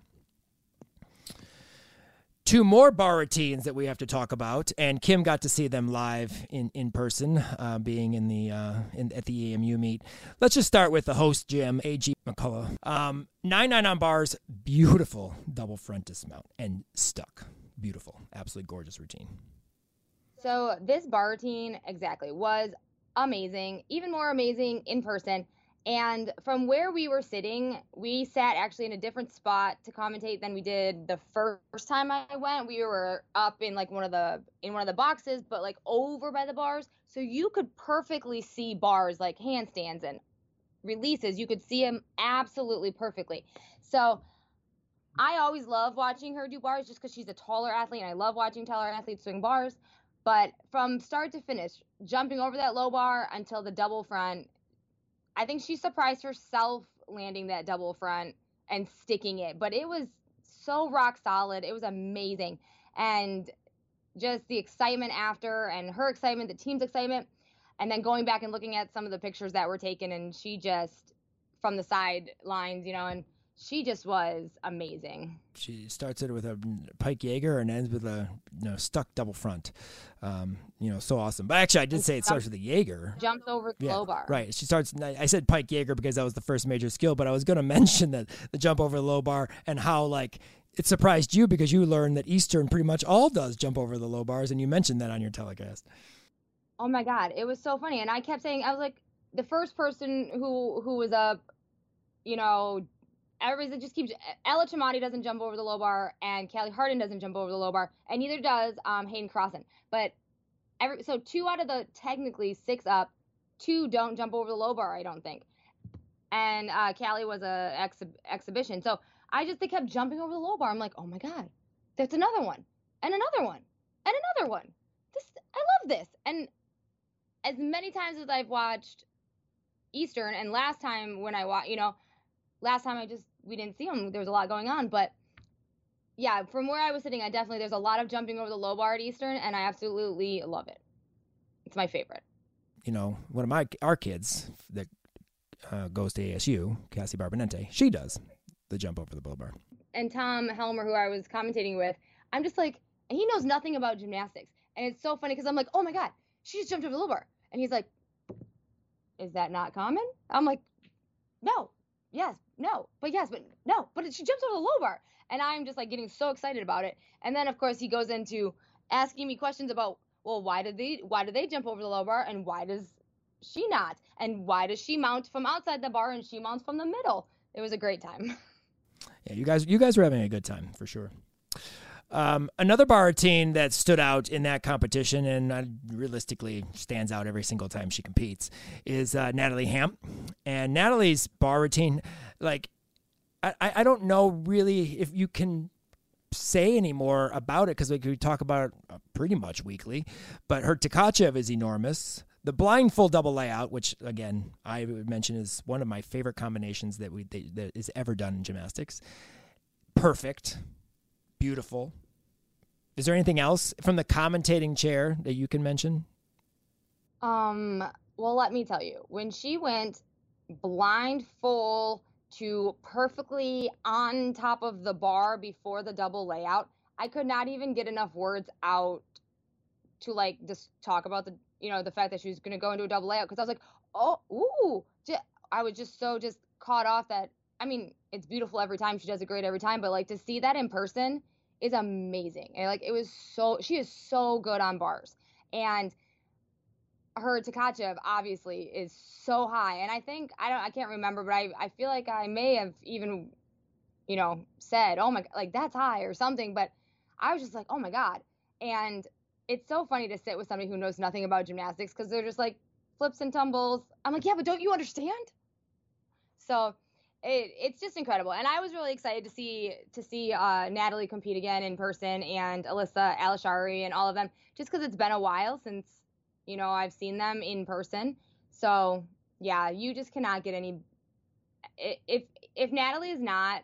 two more bar routines that we have to talk about, and Kim got to see them live in in person, uh, being in the uh, in, at the EMU meet. Let's just start with the host Jim AG McCullough. Um, nine nine on bars, beautiful double front dismount and stuck, beautiful, absolutely gorgeous routine. So this bar routine exactly was amazing, even more amazing in person. And from where we were sitting, we sat actually in a different spot to commentate than we did the first time I went. We were up in like one of the in one of the boxes, but like over by the bars, so you could perfectly see bars like handstands and releases. You could see them absolutely perfectly. So I always love watching her do bars just because she's a taller athlete, and I love watching taller athletes swing bars. But from start to finish, jumping over that low bar until the double front I think she surprised herself landing that double front and sticking it, but it was so rock solid. It was amazing. And just the excitement after and her excitement, the team's excitement, and then going back and looking at some of the pictures that were taken and she just from the sidelines, you know, and she just was amazing. She starts it with a pike Jaeger and ends with a you know, stuck double front. Um, you know, so awesome. But actually, I did say it starts with a Jaeger. Jumps over the yeah, low bar. Right. She starts. I said pike Jaeger because that was the first major skill, but I was going (laughs) to mention that the jump over the low bar and how like it surprised you because you learned that Eastern pretty much all does jump over the low bars, and you mentioned that on your telecast. Oh my God, it was so funny, and I kept saying I was like the first person who who was up, you know, everybody just keeps Ella Chamati doesn't jump over the low bar and Callie Harden doesn't jump over the low bar and neither does um, Hayden Crossan. But every so two out of the technically six up, two don't jump over the low bar. I don't think. And uh, Callie was a exhi- exhibition, so I just they kept jumping over the low bar. I'm like, oh my god, that's another one and another one and another one. This I love this. And as many times as I've watched Eastern, and last time when I watched, you know, last time I just we didn't see him. There was a lot going on, but yeah, from where I was sitting, I definitely there's a lot of jumping over the low bar at Eastern, and I absolutely love it. It's my favorite. You know, one of my our kids that uh, goes to ASU, Cassie Barbonente, she does the jump over the low bar. And Tom Helmer, who I was commentating with, I'm just like, he knows nothing about gymnastics, and it's so funny because I'm like, oh my god, she just jumped over the low bar, and he's like, is that not common? I'm like, no, yes, no, but yes, but no, but she jumps over the low bar. And I'm just like getting so excited about it. And then of course he goes into asking me questions about, well, why did they why do they jump over the low bar and why does she not? And why does she mount from outside the bar and she mounts from the middle? It was a great time. (laughs) Yeah, you guys you guys were having a good time for sure. Um, another bar routine that stood out in that competition and uh, realistically stands out every single time she competes is uh, Natalie Hamp. And Natalie's bar routine, like, I, I don't know really if you can say any more about it because we talk about it pretty much weekly. But her Tkachev is enormous. The blind full double layout, which again I would mention is one of my favorite combinations that we that is ever done in gymnastics. Perfect beautiful. Is there anything else from the commentating chair that you can mention? Um, well, let me tell you. When she went blind full to perfectly on top of the bar before the double layout, I could not even get enough words out to like just talk about the you know the fact that she was going to go into a double layout because I was like, oh, ooh, I was just so just caught off that I mean, it's beautiful every time. She does it great every time, but like to see that in person is amazing. And like it was so she is so good on bars. And her Tkachev obviously is so high. And I think I don't I can't remember, but I I feel like I may have even you know said, "Oh my like that's high" or something, but I was just like, "Oh my god." And it's so funny to sit with somebody who knows nothing about gymnastics because they're just like flips and tumbles. I'm like, "Yeah, but don't you understand?" So it, it's just incredible. And I was really excited to see to see uh, Natalie compete again in person and Alyssa Alishari and all of them, just because it's been a while since you know I've seen them in person. So yeah, you just cannot get any. If if Natalie is not,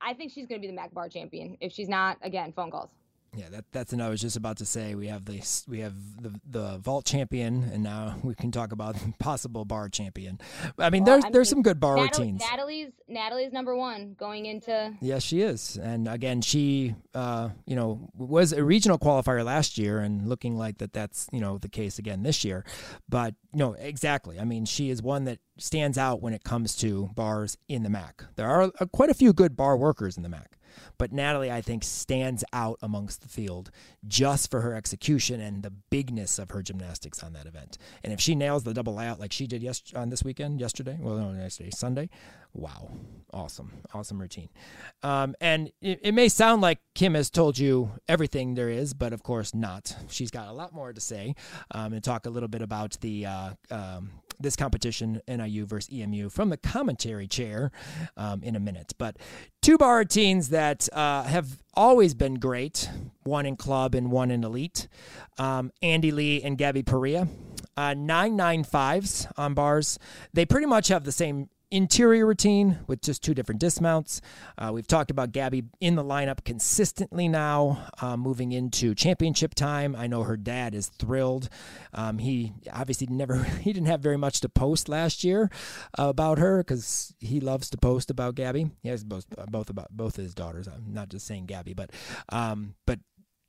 I think she's going to be the MAC Bar champion. If she's not, again, phone calls. Yeah, that, that's what I was just about to say. We have the we have the the vault champion, and now (laughs) we can talk about (laughs) possible bar champion. I mean, well, there's I there's some good bar Natalie, routines. Natalie's Natalie's number one going into. Yes, she is, and again, she uh, you know was a regional qualifier last year, and looking like that that's you know the case again this year. But no, exactly. I mean, she is one that stands out when it comes to bars in the MAC. There are uh, quite a few good bar workers in the MAC. But Natalie, I think, stands out amongst the field just for her execution and the bigness of her gymnastics on that event. And if she nails the double layout like she did yes- on this weekend, yesterday, well, no, yesterday, Sunday, wow, awesome, awesome routine. Um, and it, it may sound like Kim has told you everything there is, but of course not. She's got a lot more to say um, and talk a little bit about the uh, um, this competition, NIU versus EMU, from the commentary chair um, in a minute. But two bar teams that uh, have always been great one in club and one in elite um, Andy Lee and Gabby Perea. Uh, 995s on bars. They pretty much have the same interior routine with just two different dismounts. Uh, we've talked about Gabby in the lineup consistently now, uh, moving into championship time. I know her dad is thrilled. Um, he obviously never (laughs) he didn't have very much to post last year uh, about her because he loves to post about Gabby. He has both uh, both about both of his daughters. I'm not just saying Gabby, but um, but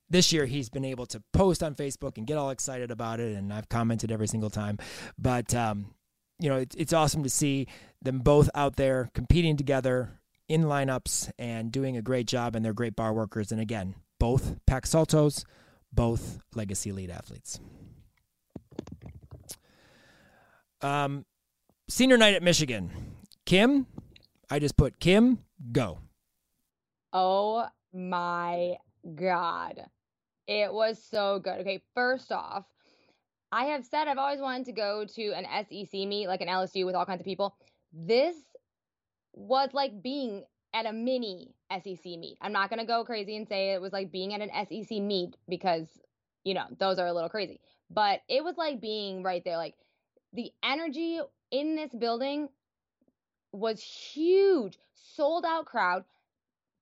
this year he's been able to post on Facebook and get all excited about it, and I've commented every single time. But um, you know, it's, it's awesome to see them both out there competing together in lineups and doing a great job, and they're great bar workers. And again, both Pack Saltos, both Legacy Elite athletes. Um, senior night at Michigan. Kim, I just put Kim, go. Oh my God. It was so good. Okay, first off, I have said I've always wanted to go to an SEC meet, like an LSU with all kinds of people. This was like being at a mini SEC meet. I'm not going to go crazy and say it was like being at an SEC meet because, you know, those are a little crazy. But it was like being right there. Like the energy in this building was huge. Sold out crowd.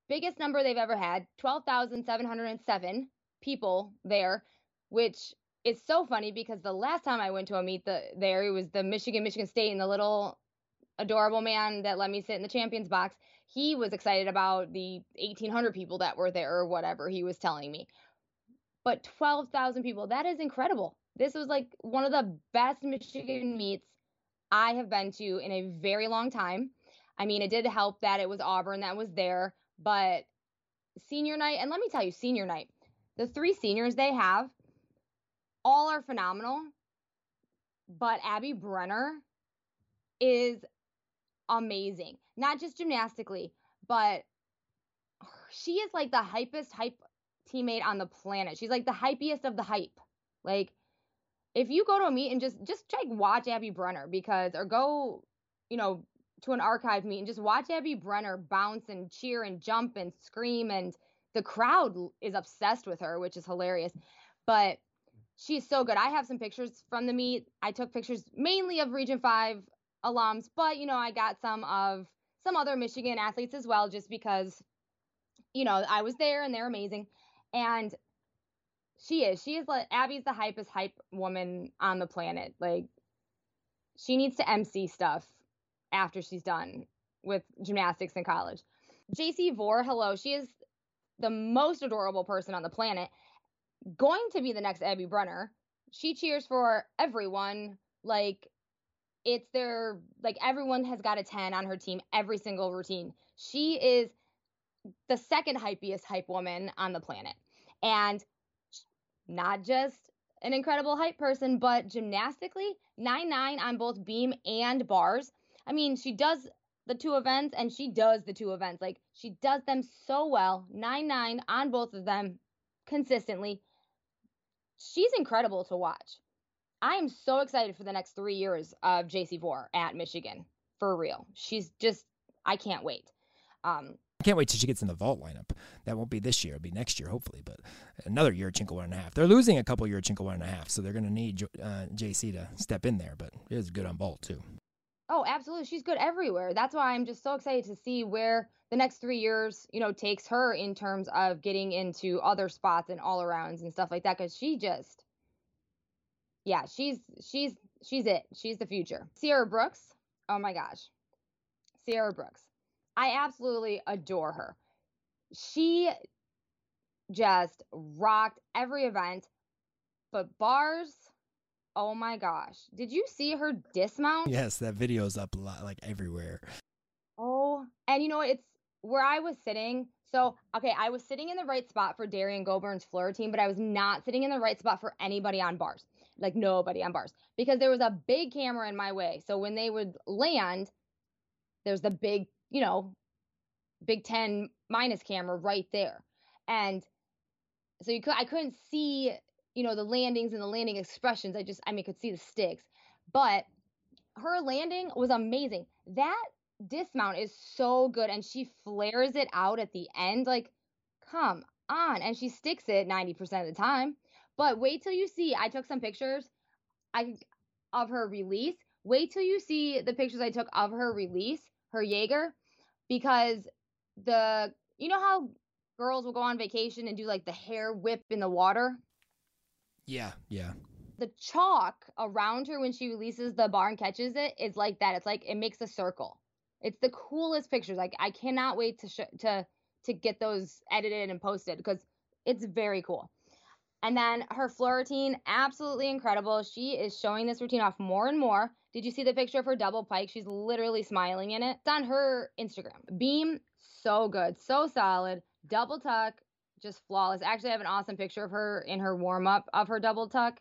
Biggest number they've ever had 12,707 people there, which it's so funny because the last time I went to a meet the, there, it was the Michigan, Michigan State, and the little adorable man that let me sit in the champions box. He was excited about the 1,800 people that were there or whatever he was telling me. But 12,000 people, that is incredible. This was like one of the best Michigan meets I have been to in a very long time. I mean, it did help that it was Auburn that was there, but senior night, and let me tell you, senior night, the three seniors they have, all are phenomenal, but Abby Brenner is amazing. Not just gymnastically, but she is like the hypest hype teammate on the planet. She's like the hypiest of the hype. Like if you go to a meet and just just like watch Abby Brenner because or go, you know, to an archive meet and just watch Abby Brenner bounce and cheer and jump and scream and the crowd is obsessed with her, which is hilarious. But she's so good. I have some pictures from the meet. I took pictures mainly of Region 5 alums, but you know, I got some of some other Michigan athletes as well just because you know, I was there and they're amazing. And she is. She is like Abby's the hypest hype woman on the planet. Like she needs to MC stuff after she's done with gymnastics in college. JC Vore, hello. She is the most adorable person on the planet going to be the next Abby Brenner. She cheers for everyone. Like it's their like everyone has got a 10 on her team every single routine. She is the second hypiest hype woman on the planet. And not just an incredible hype person, but gymnastically, 9 9 on both beam and bars. I mean, she does the two events and she does the two events. Like, she does them so well. 9 9 on both of them consistently. She's incredible to watch. I am so excited for the next three years of JC Vore at Michigan for real. She's just, I can't wait. Um, I can't wait till she gets in the vault lineup. That won't be this year; it'll be next year, hopefully. But another Yurchenko one and a half. They're losing a couple Yurchenko one and a half, so they're going to need uh, JC to step in there. But it is good on vault too. Oh, absolutely. She's good everywhere. That's why I'm just so excited to see where the next three years, you know, takes her in terms of getting into other spots and all arounds and stuff like that. Because she just, yeah, she's she's she's it. She's the future. Sierra Brooks. Oh my gosh, Sierra Brooks. I absolutely adore her. She just rocked every event, but bars. Oh my gosh. Did you see her dismount? Yes, that video's up a lot, like everywhere. Oh, and you know, it's where I was sitting. So, okay, I was sitting in the right spot for Derrian Gobourne's floor team, but I was not sitting in the right spot for anybody on bars like nobody on bars because there was a big camera in my way. So when they would land, there's the big, you know, Big Ten minus camera right there. And so you could I couldn't see, you know, the landings and the landing expressions. I just I mean could see the sticks. But her landing was amazing. That dismount is so good and she flares it out at the end. Like, come on. And she sticks it 90% of the time. But wait till you see. I took some pictures I of her release. Wait till you see the pictures I took of her release, her Jaeger, because the you know how girls will go on vacation and do like the hair whip in the water? Yeah, yeah. The chalk around her when she releases the bar and catches it is like that. It's like it makes a circle. It's the coolest pictures. Like I cannot wait to sh- to to get those edited and posted because it's very cool. And then her floor routine, absolutely incredible. She is showing this routine off more and more. Did you see the picture of her double pike? She's literally smiling in it. It's on her Instagram. Beam, so good, so solid. Double tuck, just flawless. Actually, I have an awesome picture of her in her warm up of her double tuck.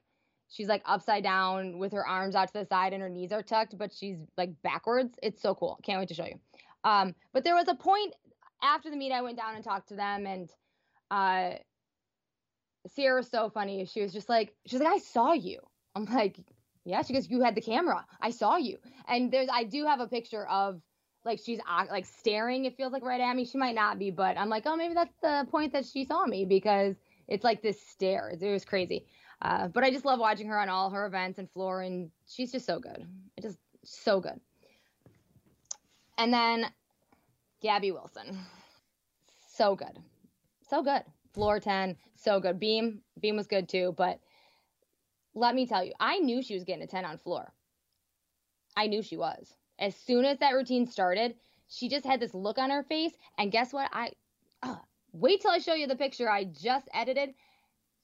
She's like upside down with her arms out to the side and her knees are tucked, but she's like backwards. It's so cool. Can't wait to show you. Um, but there was a point after the meet, I went down and talked to them, and uh, Sierra's so funny. She was just like, she's like, I saw you. I'm like, yeah. She goes, you had the camera. I saw you. And there's, I do have a picture of like she's like staring. It feels like right at me. She might not be, but I'm like, oh, maybe that's the point that she saw me because it's like this stare. It was crazy. Uh, but I just love watching her on all her events and floor, and she's just so good. It just so good. And then Gabby Wilson, so good, so good floor 10, so good. Beam, beam was good too, but let me tell you, I knew she was getting a 10 on floor. I knew she was. As soon as that routine started, she just had this look on her face, and guess what? I wait till I show you the picture I just edited.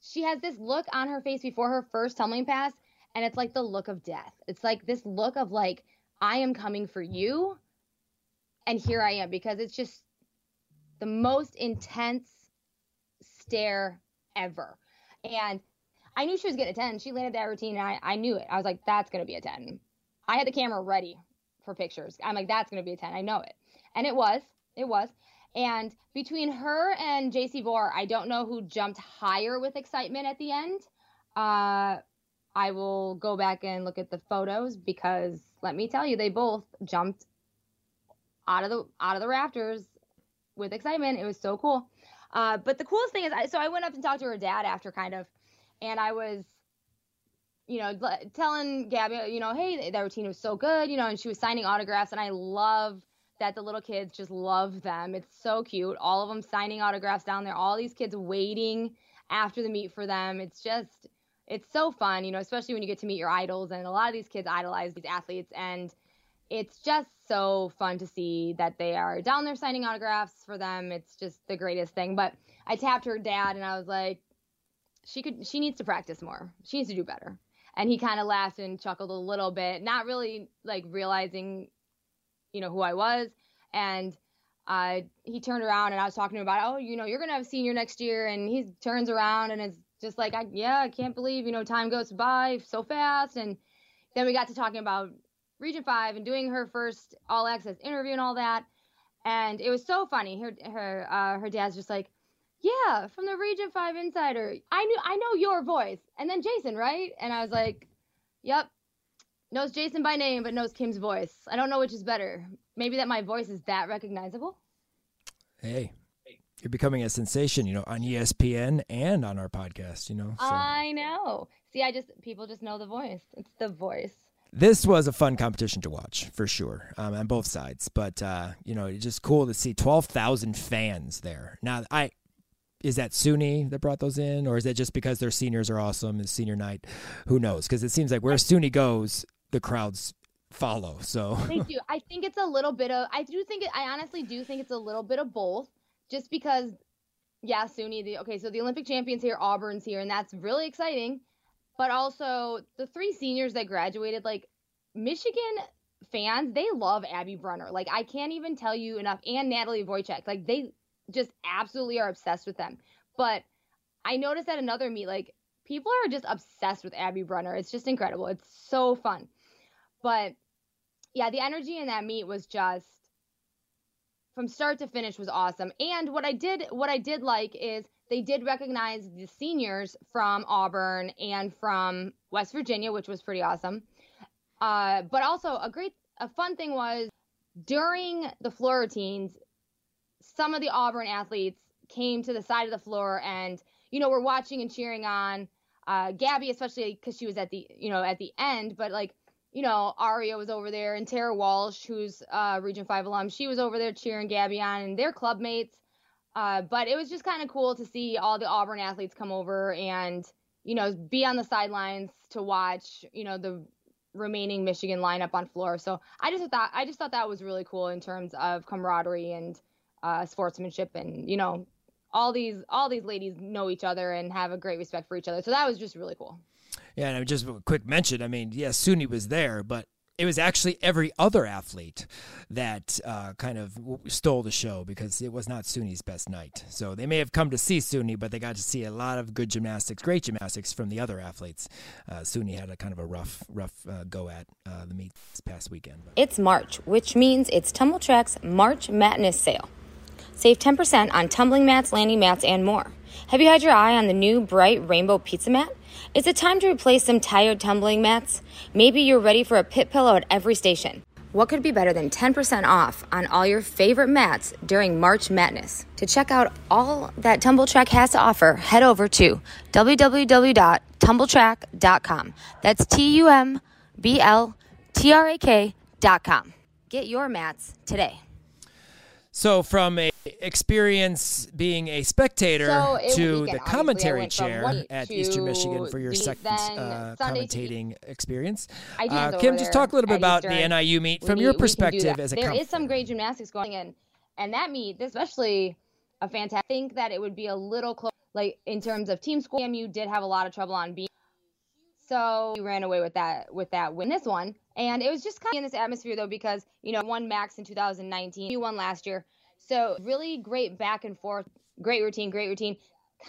She has this look on her face before her first tumbling pass, and it's like the look of death. It's like this look of like I am coming for you, and here I am because it's just the most intense stare ever. And I knew she was getting a 10. She landed that routine and I, I knew it. I was like, that's going to be a 10. I had the camera ready for pictures. I'm like, that's going to be a 10. I know it. And it was. It was. And between her and JC Vore, I don't know who jumped higher with excitement at the end. Uh, I will go back and look at the photos because let me tell you, they both jumped out of the out of the rafters with excitement. It was so cool. Uh, but the coolest thing is, I, so I went up and talked to her dad after kind of, and I was, you know, telling Gabby, you know, hey, that routine was so good, you know, and she was signing autographs, and I love that the little kids just love them. It's so cute. All of them signing autographs down there. All these kids waiting after the meet for them. It's just, it's so fun, you know, especially when you get to meet your idols. And a lot of these kids idolize these athletes, and it's just so fun to see that they are down there signing autographs for them. It's just the greatest thing. But I tapped her dad and I was like, she could, she needs to practice more. She needs to do better. And he kind of laughed and chuckled a little bit, not really like realizing, you know, who I was. And uh, he turned around and I was talking to him about, oh, you know, you're gonna have a senior next year, and he turns around and is just like, I, yeah, I can't believe, you know, time goes by so fast. And then we got to talking about Region Five and doing her first All Access interview and all that, and it was so funny. Her her uh, her dad's just like, yeah, from the Region Five Insider. I knew I know your voice. And then Jason, right? And I was like, yep. Knows Jason by name, but knows Kim's voice. I don't know which is better. Maybe that my voice is that recognizable. Hey, you're becoming a sensation, you know, on ESPN and on our podcast, you know. So. I know. See, I just people just know the voice. It's the voice. This was a fun competition to watch for sure um, on both sides, but uh, you know, it's just cool to see twelve thousand fans there. Now, I is that Suni that brought those in, or is it just because their seniors are awesome? and senior night. Who knows? Because it seems like where Suni goes, the crowds follow. So they do. I think it's a little bit of. I do think. It, I honestly do think it's a little bit of both. Just because, yeah, Suni. The, okay, so the Olympic champions here, Auburn's here, and that's really exciting. But also the three seniors that graduated, like Michigan fans, they love Abby Brunner. Like I can't even tell you enough. And Natalie Wojcik. Like they just absolutely are obsessed with them. But I noticed at another meet, like people are just obsessed with Abby Brunner. It's just incredible. It's so fun. But yeah, the energy in that meet was just from start to finish was awesome. And what I did what I did like is they did recognize the seniors from Auburn and from West Virginia, which was pretty awesome. Uh, but also a great a fun thing was during the floor routines, some of the Auburn athletes came to the side of the floor and you know were watching and cheering on uh, Gabby, especially because she was at the you know at the end. But like you know, Aria was over there and Tara Walsh, who's uh, Region Five alum, she was over there cheering Gabby on, and their club mates. Uh, but it was just kind of cool to see all the Auburn athletes come over and you know be on the sidelines to watch you know the remaining Michigan lineup on floor. So I just thought I just thought that was really cool in terms of camaraderie and uh, sportsmanship and you know all these all these ladies know each other and have a great respect for each other. So that was just really cool. Yeah, and just a quick mention. I mean, yes, yeah, Suni was there, but it was actually every other athlete that uh, kind of stole the show because it was not Suni's best night. So they may have come to see Suni, but they got to see a lot of good gymnastics, great gymnastics from the other athletes. Uh, Suni had a kind of a rough, rough uh, go at uh, the meet this past weekend. It's March, which means it's Tumbl Trak's March Madness sale. Save 10% on tumbling mats, landing mats, and more. Have you had your eye on the new bright rainbow pizza mat? Is it time to replace some tired tumbling mats? Maybe you're ready for a pit pillow at every station. What could be better than 10% off on all your favorite mats during March Madness? To check out all that Tumbl Trak has to offer, head over to www.tumbltrak.com. That's T U M B L T R A K.com. Get your mats today. So, from a experience being a spectator so to the commentary chair at Eastern Michigan for your second uh, commentating experience, uh, Kim, just talk a little bit about Eastern. the NIU meet from we, your perspective as a. There com- is some great gymnastics going in, and that meet, especially a fantastic. I think that it would be a little close, like in terms of team score. MU did have a lot of trouble on being. So we ran away with that with that win this one. And it was just kind of in this atmosphere though because, you know, won MACs in 2019, you won last year. So really great back and forth, great routine, great routine.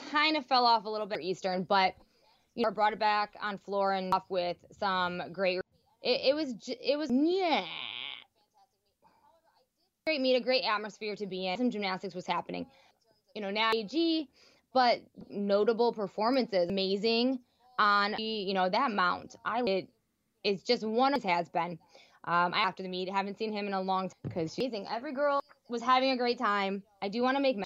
Kind of fell off a little bit Eastern, but you know, brought it back on floor and off with some great. It, it was it was yeah. Great meet, a great atmosphere to be in. Some gymnastics was happening, you know, now AG, but notable performances, amazing on you know that mount. I it is just one of has been. Um, after the meet, haven't seen him in a long time because she's amazing. Every girl was having a great time. I do want to make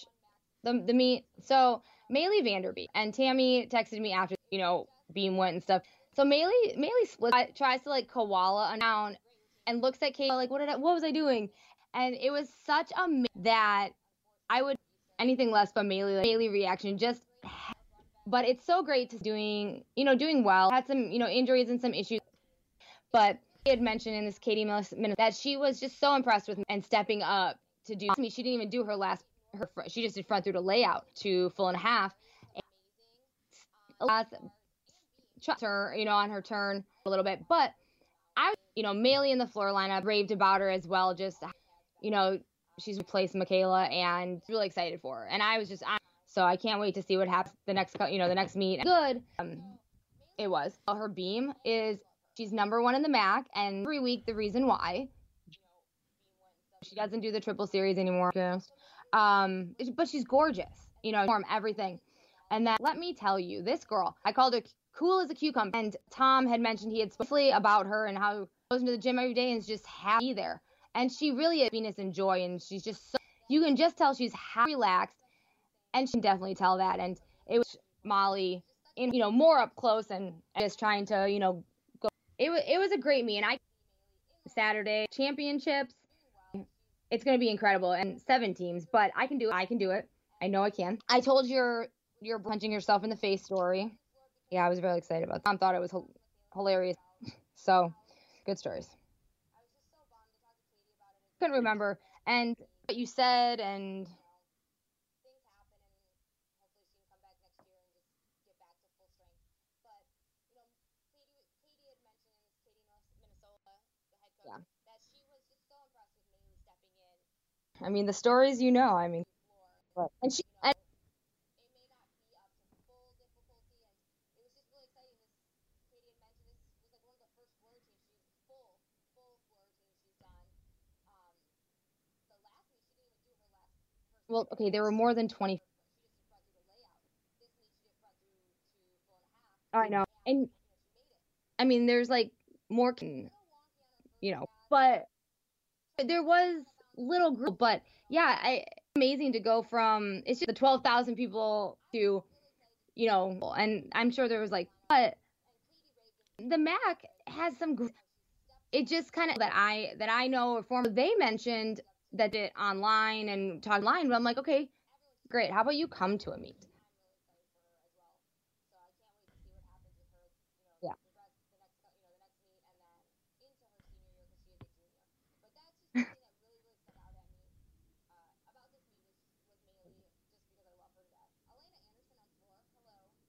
the the meet. So Maylee Vanderbeek and Tammy texted me after you know Beam went and stuff. So Maylee Maylee splits tries to like koala down and looks at Kate like what did I, what was I doing? And it was such a that I would anything less but Maylee like, Maylee reaction just but it's so great to doing you know doing well had some you know injuries and some issues but he had mentioned in this Katie minute that she was just so impressed with me and stepping up to do. I mean, she didn't even do her last. Her she just did front through to layout to full and a half. And turn, you know, on her turn a little bit. But I, was you know, Maylee in the floor lineup raved about her as well. Just, you know, she's replaced Michaela and really excited for her. And I was just, I, so I can't wait to see what happens the next, you know, the next meet. Good. Um, it was. Her beam is she's number one in the MAC, and every week the reason why she doesn't do the triple series anymore. Um, but she's gorgeous. You know, form everything. And then let me tell you, this girl, I called her cool as a cucumber. And Tom had mentioned he had spoken about her and how goes into the gym every day and is just happy there. And she really is happiness and joy, and she's just so, you can just tell she's happy, relaxed, and she can definitely tell that. And it was Molly, in you know, more up close and, and just trying to you know go. It was it was a great meet, and I Saturday championships. It's gonna be incredible, and seven teams, but I can do it. I can do it. I know I can. I told your your punching yourself in the face story. Yeah, I was really excited about. That. Tom thought it was hilarious. (laughs) So, good stories couldn't remember. And what you said and I mean, the stories you know. I mean, and she and well, okay, there were more than 20. I know. And I mean, there's like more, you know, but there was little group, but yeah, I, amazing to go from it's just the 12,000 people to, you know, and I'm sure there was like, but the MAC has some, it just kind of that I, that I know or form, they mentioned that did online and talk online, but I'm like, okay, great. How about you come to a meet?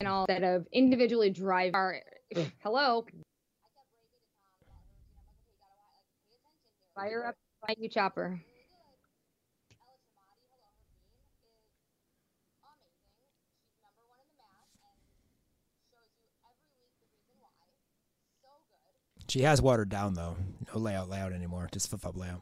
And all that of individually drive our (sighs) hello fire up my you chopper She has watered down though. No layout layout anymore. Just flip flop layout.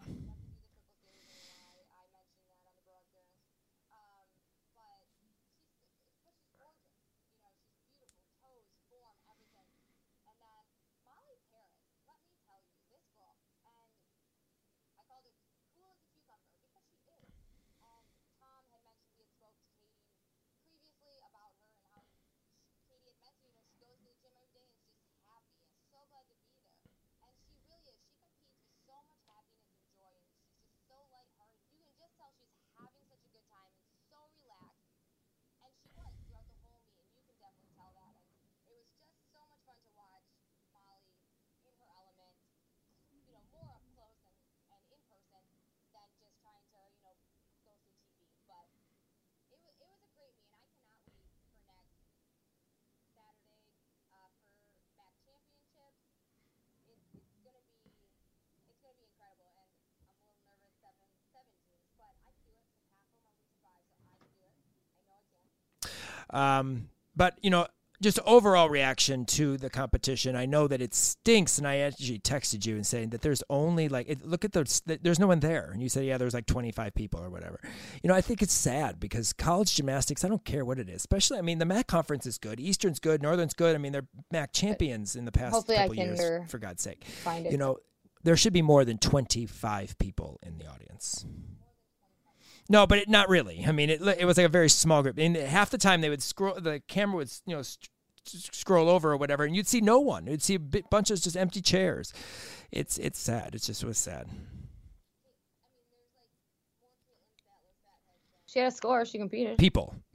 Um, but you know, just overall reaction to the competition. I know that it stinks, and I actually texted you and saying that there's only like it, look at those. There's no one there, and you said yeah, there's like 25 people or whatever. You know, I think it's sad because college gymnastics. I don't care what it is, especially. I mean, the MAC conference is good, Eastern's good, Northern's good. I mean, they're MAC champions in the past Hopefully couple years. For God's sake, find it. you know, there should be more than 25 people in the audience. No, but it, not really. I mean, it it was like a very small group. And half the time they would scroll, the camera would you know st- scroll over or whatever, and you'd see no one. You'd see a bit, bunch of just empty chairs. It's it's sad. It just was sad. She had a score. She competed. People. (laughs)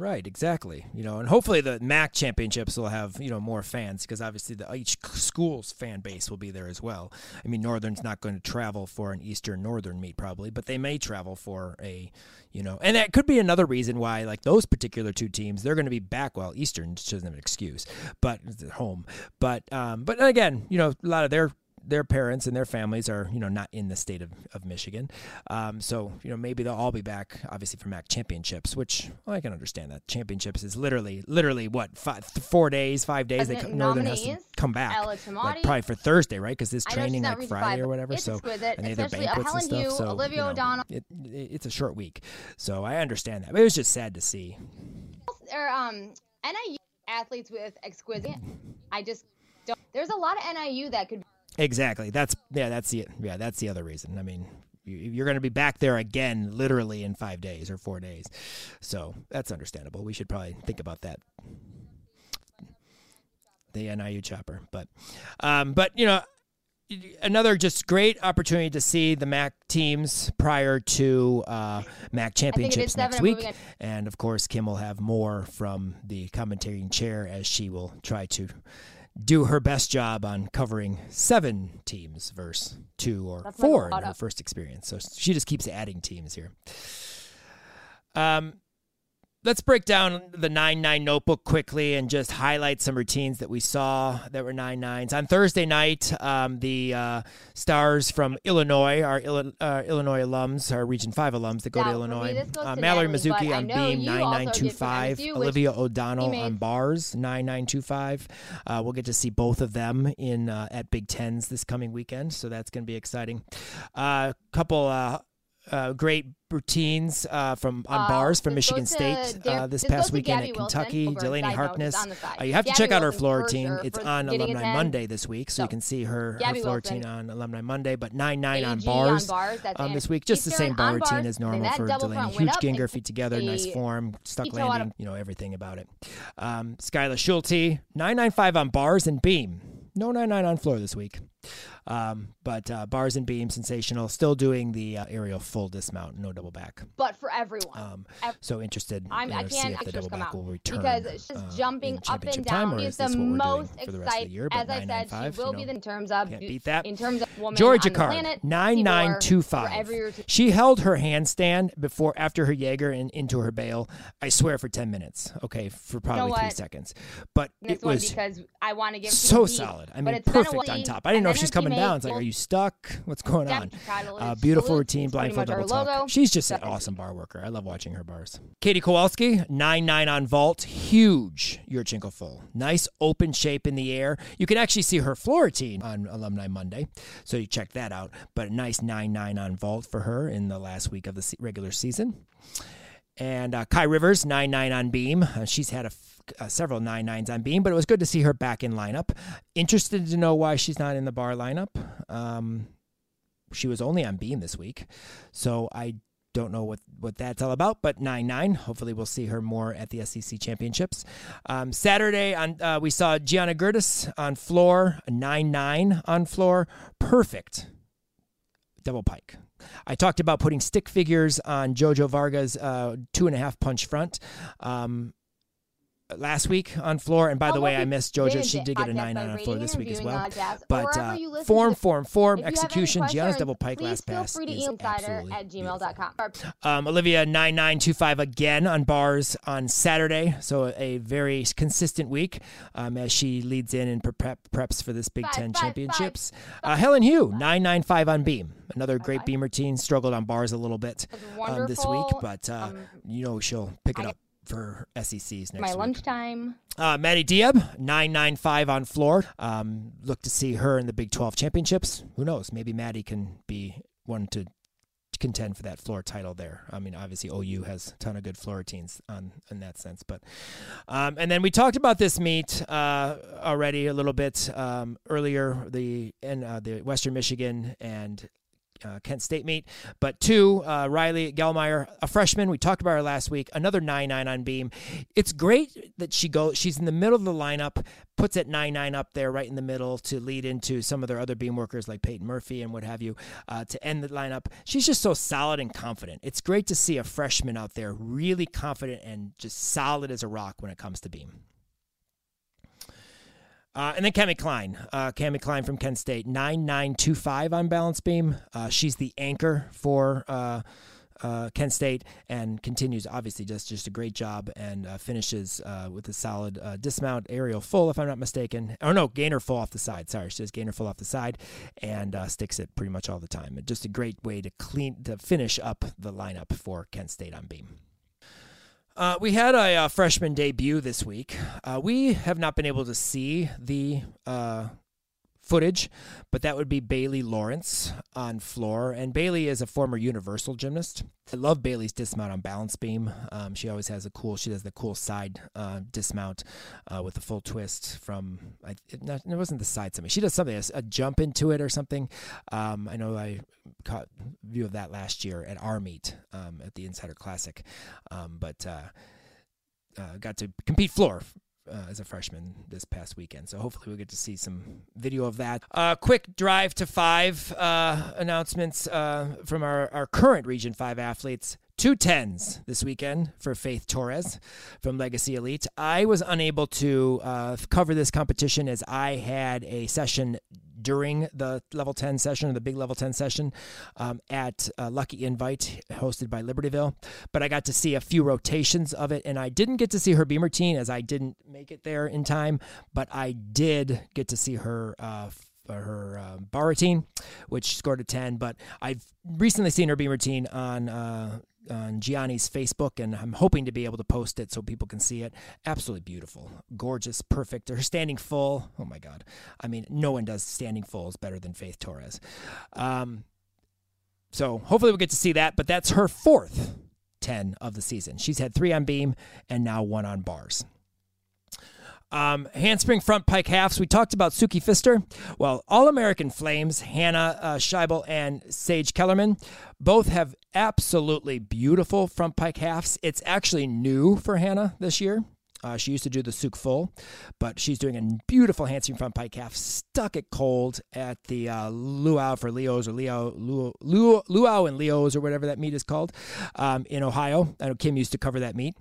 Right, exactly. You know, and hopefully the MAC championships will have you know more fans because obviously the, each school's fan base will be there as well. I mean, Northern's not going to travel for an Eastern Northern meet probably, but they may travel for a, you know, and that could be another reason why like those particular two teams they're going to be back. Well, Eastern doesn't have an excuse, but home. But um, but again, you know, a lot of their their parents and their families are you know not in the state of, of Michigan, um, so you know maybe they'll all be back obviously for MAC championships, which well, I can understand that championships is literally literally what five, four days, five days. They, Northern has to come back like probably for Thursday, right? Because this training like Friday or whatever. So exquisite, and they have banquets and stuff. Hugh, so Olivia you know, O'Donnell. It, it, it's a short week, so I understand that. But it was just sad to see. Or um, NIU athletes with exquisite. I just don't. There's a lot of NIU that could. Exactly. That's yeah. That's the yeah. That's the other reason. I mean, you're going to be back there again, literally in five days or four days. So that's understandable. We should probably think about that. The NIU chopper, but, um, but you know, another just great opportunity to see the MAC teams prior to uh, MAC championships next week, and of course, Kim will have more from the commentating chair as she will try to do her best job on covering seven teams versus two or That's four in her first experience. So she just keeps adding teams here. Um, let's break down the 9 9 notebook quickly and just highlight some routines that we saw that were 9 9s. On Thursday night, um, the uh, stars from Illinois, our uh, Illinois alums, our Region 5 alums that go to Illinois, uh, Mallory Natalie, Mizuki on beam 9925, Olivia O'Donnell on bars 9925. Uh, we'll get to see both of them in uh, at Big Tens this coming weekend, so that's going to be exciting. A uh, couple uh, great routines uh, from on Uh, bars from Michigan to State uh, this past weekend at Kentucky. Delaney Harkness. just on the side. Uh, you have to Gabby check out her floor routine. It's on Alumni it. Monday this week, so, you can see her, her floor routine on Alumni Monday. But nine nine on bars. on bars. Um, this week, just the same bar routine bars, as normal for Delaney. Huge Gienger feet together, nice form, stuck landing, you know everything about it. Um, Skyla Schulte, nine nine five on bars and beam. No nine nine on floor this week. Um, but uh, bars and beam, sensational. Still doing the uh, aerial full dismount, no double back. But for everyone. Um, Ev- so interested I'm, you I know, can't see if the double back out will return because she's uh, jumping up and down. She's is the this what we're most doing the rest of the excited. As I said, 995, she will you be know, in terms of can't beat that. in terms of woman Georgia the planet. nine nine two five. every. She held her handstand before after her Jaeger and into her bail. I swear for ten minutes. Okay, for probably three seconds. But This it was because I want to give so solid. I mean, it's been a perfect on top. I didn't know if she's coming down. It's like, are you stuck? What's going on? Uh, beautiful routine, blind full double tuck. She's just an awesome bar worker. I love watching her bars. Katie Kowalski, nine nine on vault, huge Yurchenko full, nice open shape in the air. You can actually see her floor routine on Alumni Monday, so you check that out. But a nice nine nine on vault for her in the last week of the regular season. And uh, Kai Rivers, 9 9 on beam. Uh, she's had a uh, several nine nines on beam, but it was good to see her back in lineup. Interested to know why she's not in the bar lineup. Um, she was only on beam this week. So I don't know what, what that's all about, but 9 9. Hopefully, we'll see her more at the SEC championships. Um, Saturday, on uh, we saw Gianna Gertis on floor, 9 9 on floor. Perfect double pike. I talked about putting stick figures on Jojo Varga's uh, two and a half punch front. Um, last week on floor, and by the way, I missed Jojo. She did get a nine on floor this week as well. But uh, form, form, form, If you have any execution. Gianna's double pike last feel pass free to is insider absolutely at gmail.com. Um, Olivia nine nine two five again on bars on Saturday, so a very consistent week um, as she leads in and prep, preps for this Big Five, Ten five, championships. Uh, Helen Hugh nine nine five on beam, another great five. beam routine. Struggled on bars a little bit um, this week, but uh, Um, you know she'll pick it up for SECs next My week. lunchtime. Uh, Maddie Diab, 995 on floor. Um, look to see her in the Big 12 championships. Who knows? Maybe Maddie can be one to contend for that floor title there. I mean, obviously OU has a ton of good floor routines on in that sense. But um, and then we talked about this meet uh, already a little bit um, earlier. The in uh, the Western Michigan and uh, Kent State meet. But two, uh, Riley Gellmeyer, a freshman. We talked about her last week. Another nine nine on beam. It's great that she goes. She's in the middle of the lineup, puts at nine nine up there, right in the middle, to lead into some of their other beam workers like Peyton Murphy and what have you, uh, to end the lineup. She's just so solid and confident. It's great to see a freshman out there really confident and just solid as a rock when it comes to beam. Uh, and then Cami Klein, uh, Cami Klein from Kent State, nine nine two five on balance beam. Uh, she's the anchor for uh, uh, Kent State and continues obviously does just a great job and uh, finishes uh, with a solid dismount aerial full if I'm not mistaken. Oh no, gainer full off the side. Sorry, she does gainer full off the side and sticks it pretty much all the time. Just a great way to clean to finish up the lineup for Kent State on beam. Uh, we had a, uh, freshman debut this week. Uh, we have not been able to see the uh, footage, but that would be Bailey Lawrence on floor. And Bailey is a former universal gymnast. I love Bailey's dismount on balance beam. Um, she always has a cool, she does the cool side uh, dismount uh, with a full twist from, I, it, not, it, wasn't the side something. She does something, a, a jump into it or something. Um, I know I caught view of that last year at our meet um, at the Insider Classic. Um, but, uh, uh, got to compete floor uh, as a freshman this past weekend. So hopefully we'll get to see some video of that. Uh, quick drive to five uh, announcements uh, from our, our current Region 5 athletes. Two tens this weekend for Faith Torres from Legacy Elite. I was unable to uh, cover this competition as I had a session during the level 10 session or the big level 10 session um, at uh, Lucky Invite hosted by Libertyville. But I got to see a few rotations of it, and I didn't get to see her beam routine as I didn't make it there in time, but I did get to see her. Uh, her uh, bar routine, which scored a 10. But I've recently seen her beam routine on uh, on Gianni's Facebook, and I'm hoping to be able to post it so people can see it. Absolutely beautiful, gorgeous, perfect. Her standing full. Oh my God! I mean, no one does standing fulls better than Faith Torres. Um, so hopefully we'll get to see that. But that's her fourth 10 of the season. She's had three on beam and now one on bars. Um, handspring front pike halves. We talked about Suki Pfister. Well, All American Flames, Hannah uh, Scheibel and Sage Kellerman, both have absolutely beautiful front pike halves. It's actually new for Hannah this year. Uh, she used to do the Tsuk full, but she's doing a beautiful handspring front pike half, stuck it cold at the uh, Luau for Leos or Leo Luau, Luau and Leos or whatever that meet is called um, in Ohio. I know Kim used to cover that meet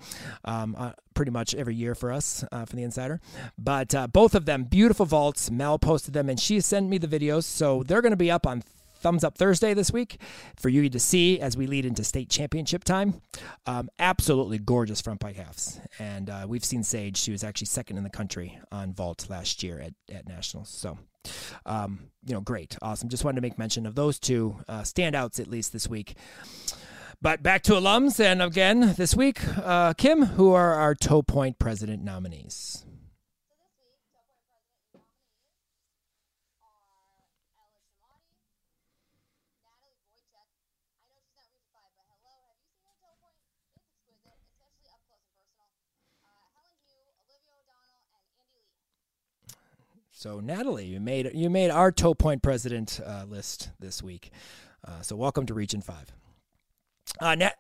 um, uh, pretty much every year for us uh, from the Insider. But uh, both of them, beautiful vaults. Mel posted them, and she sent me the videos, so they're going to be up on Thumbs Up Thursday this week for you to see as we lead into state championship time. Um, absolutely gorgeous front pike halves. And uh, we've seen Sage. She was actually second in the country on vault last year at, at Nationals. So, um, you know, great. Awesome. Just wanted to make mention of those two uh, standouts at least this week. But back to alums. And again, this week, uh, Kim, who are our Toe Point president nominees? So Natalie, you made you made our toe point president uh, list this week. Uh, so welcome to Region Five. Uh, Nat-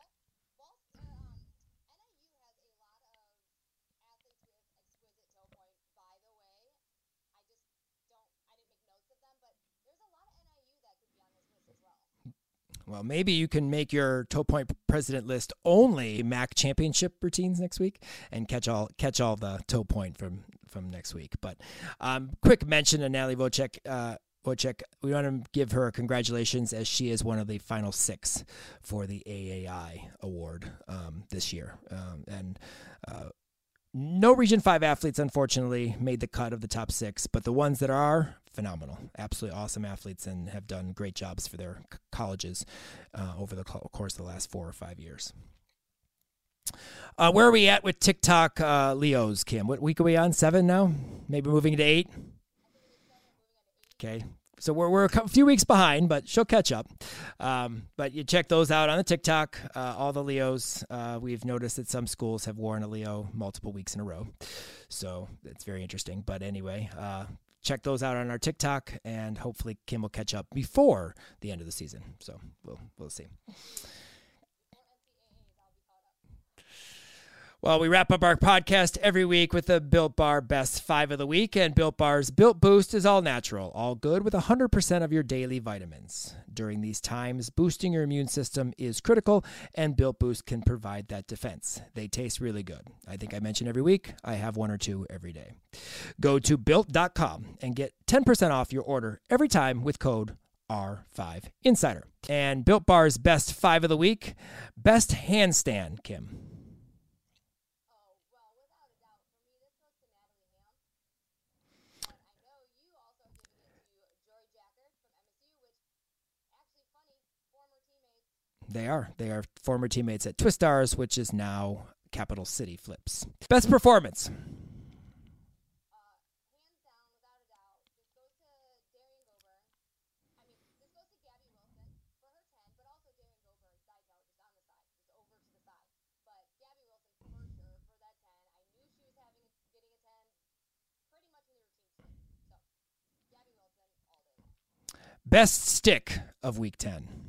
Well, maybe you can make your toe point president list only MAC championship routines next week and catch all catch all the toe point from from next week. But um, quick mention to Natalie Wojcik. Uh, we want to give her congratulations as she is one of the final six for the AAI award um, this year. Um, and uh, no Region 5 athletes, unfortunately, made the cut of the top six, but the ones that are phenomenal, absolutely awesome athletes, and have done great jobs for their colleges uh, over the course of the last four or five years. Uh, where are we at with TikTok uh, Leos, Kim? What week are we on? Seven now? Maybe moving to eight? Okay. So we're, we're a few weeks behind, but she'll catch up. Um, but you check those out on the TikTok. Uh, all the Leos. Uh, we've noticed that some schools have worn a Leo multiple weeks in a row. So it's very interesting. But anyway, uh, check those out on our TikTok, and hopefully Kim will catch up before the end of the season. So we'll we'll see. Well, we wrap up our podcast every week with the Built Bar Best Five of the Week, and Built Bar's Built Boost is all natural, all good with 100% of your daily vitamins. During these times, boosting your immune system is critical, and Built Boost can provide that defense. They taste really good. I think I mention every week, I have one or two every day. Go to built.com and get 10% off your order every time with code R5 Insider. And Built Bar's Best Five of the Week, Best Handstand, Kim. They are. They are former teammates at Twistars, which is now Capital City Flips. Best performance. Best stick of week 10.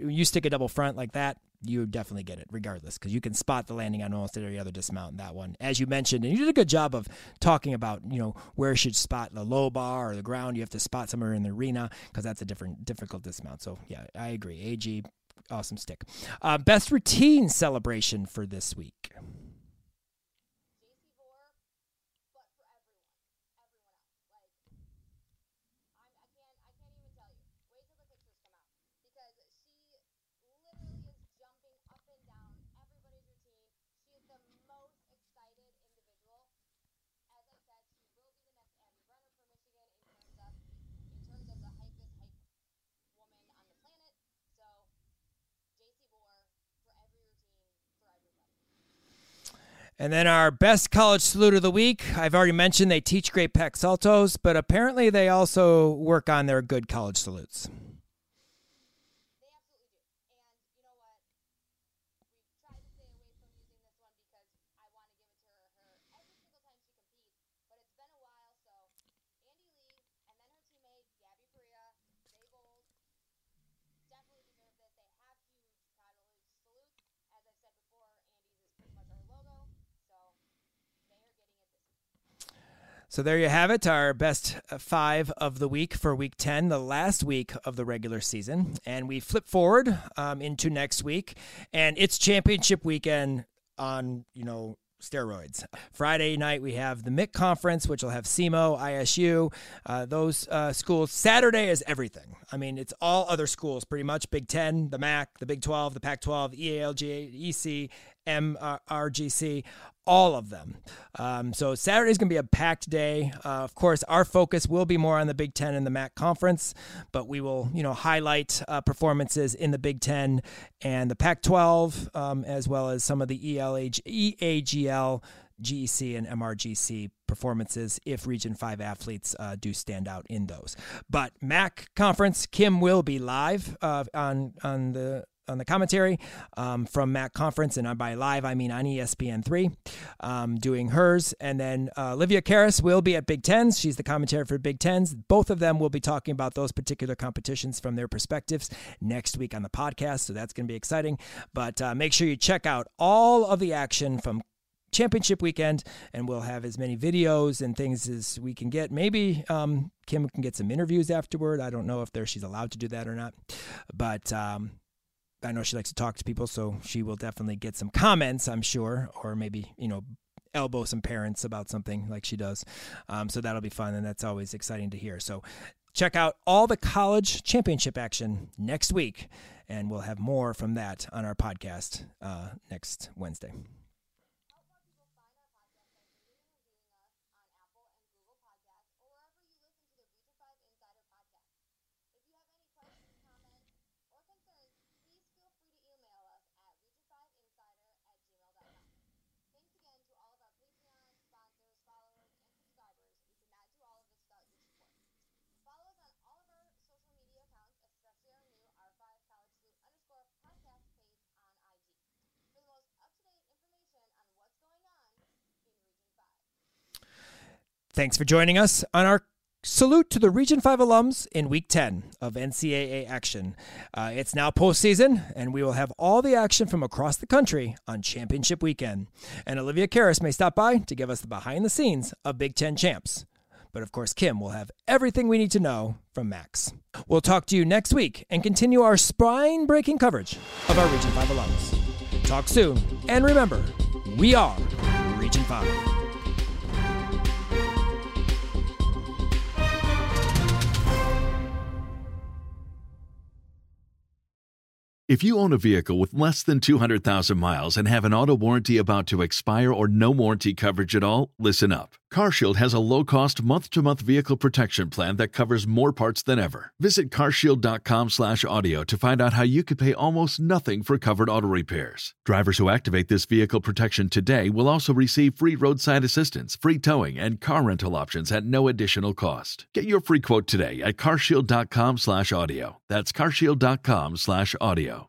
You stick a double front like that, you definitely get it regardless because you can spot the landing on almost every other dismount in that one. As you mentioned, and you did a good job of talking about, you know, where you should spot the low bar or the ground. You have to spot somewhere in the arena because that's a different, difficult dismount. So, yeah, I agree. AG, awesome stick. Uh, best routine celebration for this week. And then our best college salute of the week. I've already mentioned they teach great Pak saltos, but apparently they also work on their good college salutes. So there you have it, our best five of the week for week 10, the last week of the regular season. And we flip forward um, into next week, and it's championship weekend on, you know, steroids. Friday night we have the MIC conference, which will have SEMO, ISU, uh, those uh, schools. Saturday is everything. I mean, it's all other schools pretty much: Big Ten, the MAC, the Big Twelve, the Pac-12, EALJ, EC, MRGC, all of them. Um, so Saturday is going to be a packed day. Uh, of course, our focus will be more on the Big Ten and the MAC conference, but we will, you know, highlight uh, performances in the Big Ten and the Pac-12, um, as well as some of the ELH, EAGL. GEC and MRGC performances if Region 5 athletes uh, do stand out in those. But MAC conference, Kim will be live uh, on on the on the commentary um, from MAC Conference, and by live I mean on ESPN3, um, doing hers. And then uh, Olivia Karas will be at Big Tens. She's the commentary for Big Tens. Both of them will be talking about those particular competitions from their perspectives next week on the podcast. So that's going to be exciting. But uh, make sure you check out all of the action from championship weekend and we'll have as many videos and things as we can get maybe um, kim can get some interviews afterward i don't know if there she's allowed to do that or not but um, I know she likes to talk to people, so she will definitely get some comments, I'm sure, or maybe, you know, elbow some parents about something like she does. Um, so that'll be fun, and that's always exciting to hear. So check out all the college championship action next week, and we'll have more from that on our podcast uh, next Wednesday. Thanks for joining us on our salute to the Region 5 alums in week 10 of NCAA action. Uh, it's now postseason, and we will have all the action from across the country on championship weekend. And Olivia Karas may stop by to give us the behind the scenes of Big Ten champs. But of course, Kim will have everything we need to know from MACs. We'll talk to you next week and continue our spine breaking coverage of our Region 5 alums. Talk soon, and remember, we are Region 5. If you own a vehicle with less than 200,000 miles and have an auto warranty about to expire or no warranty coverage at all, listen up. CarShield has a low-cost month-to-month vehicle protection plan that covers more parts than ever. Visit carshield.com/audio to find out how you could pay almost nothing for covered auto repairs. Drivers who activate this vehicle protection today will also receive free roadside assistance, free towing, and car rental options at no additional cost. Get your free quote today at carshield.com/audio. That's carshield.com/audio.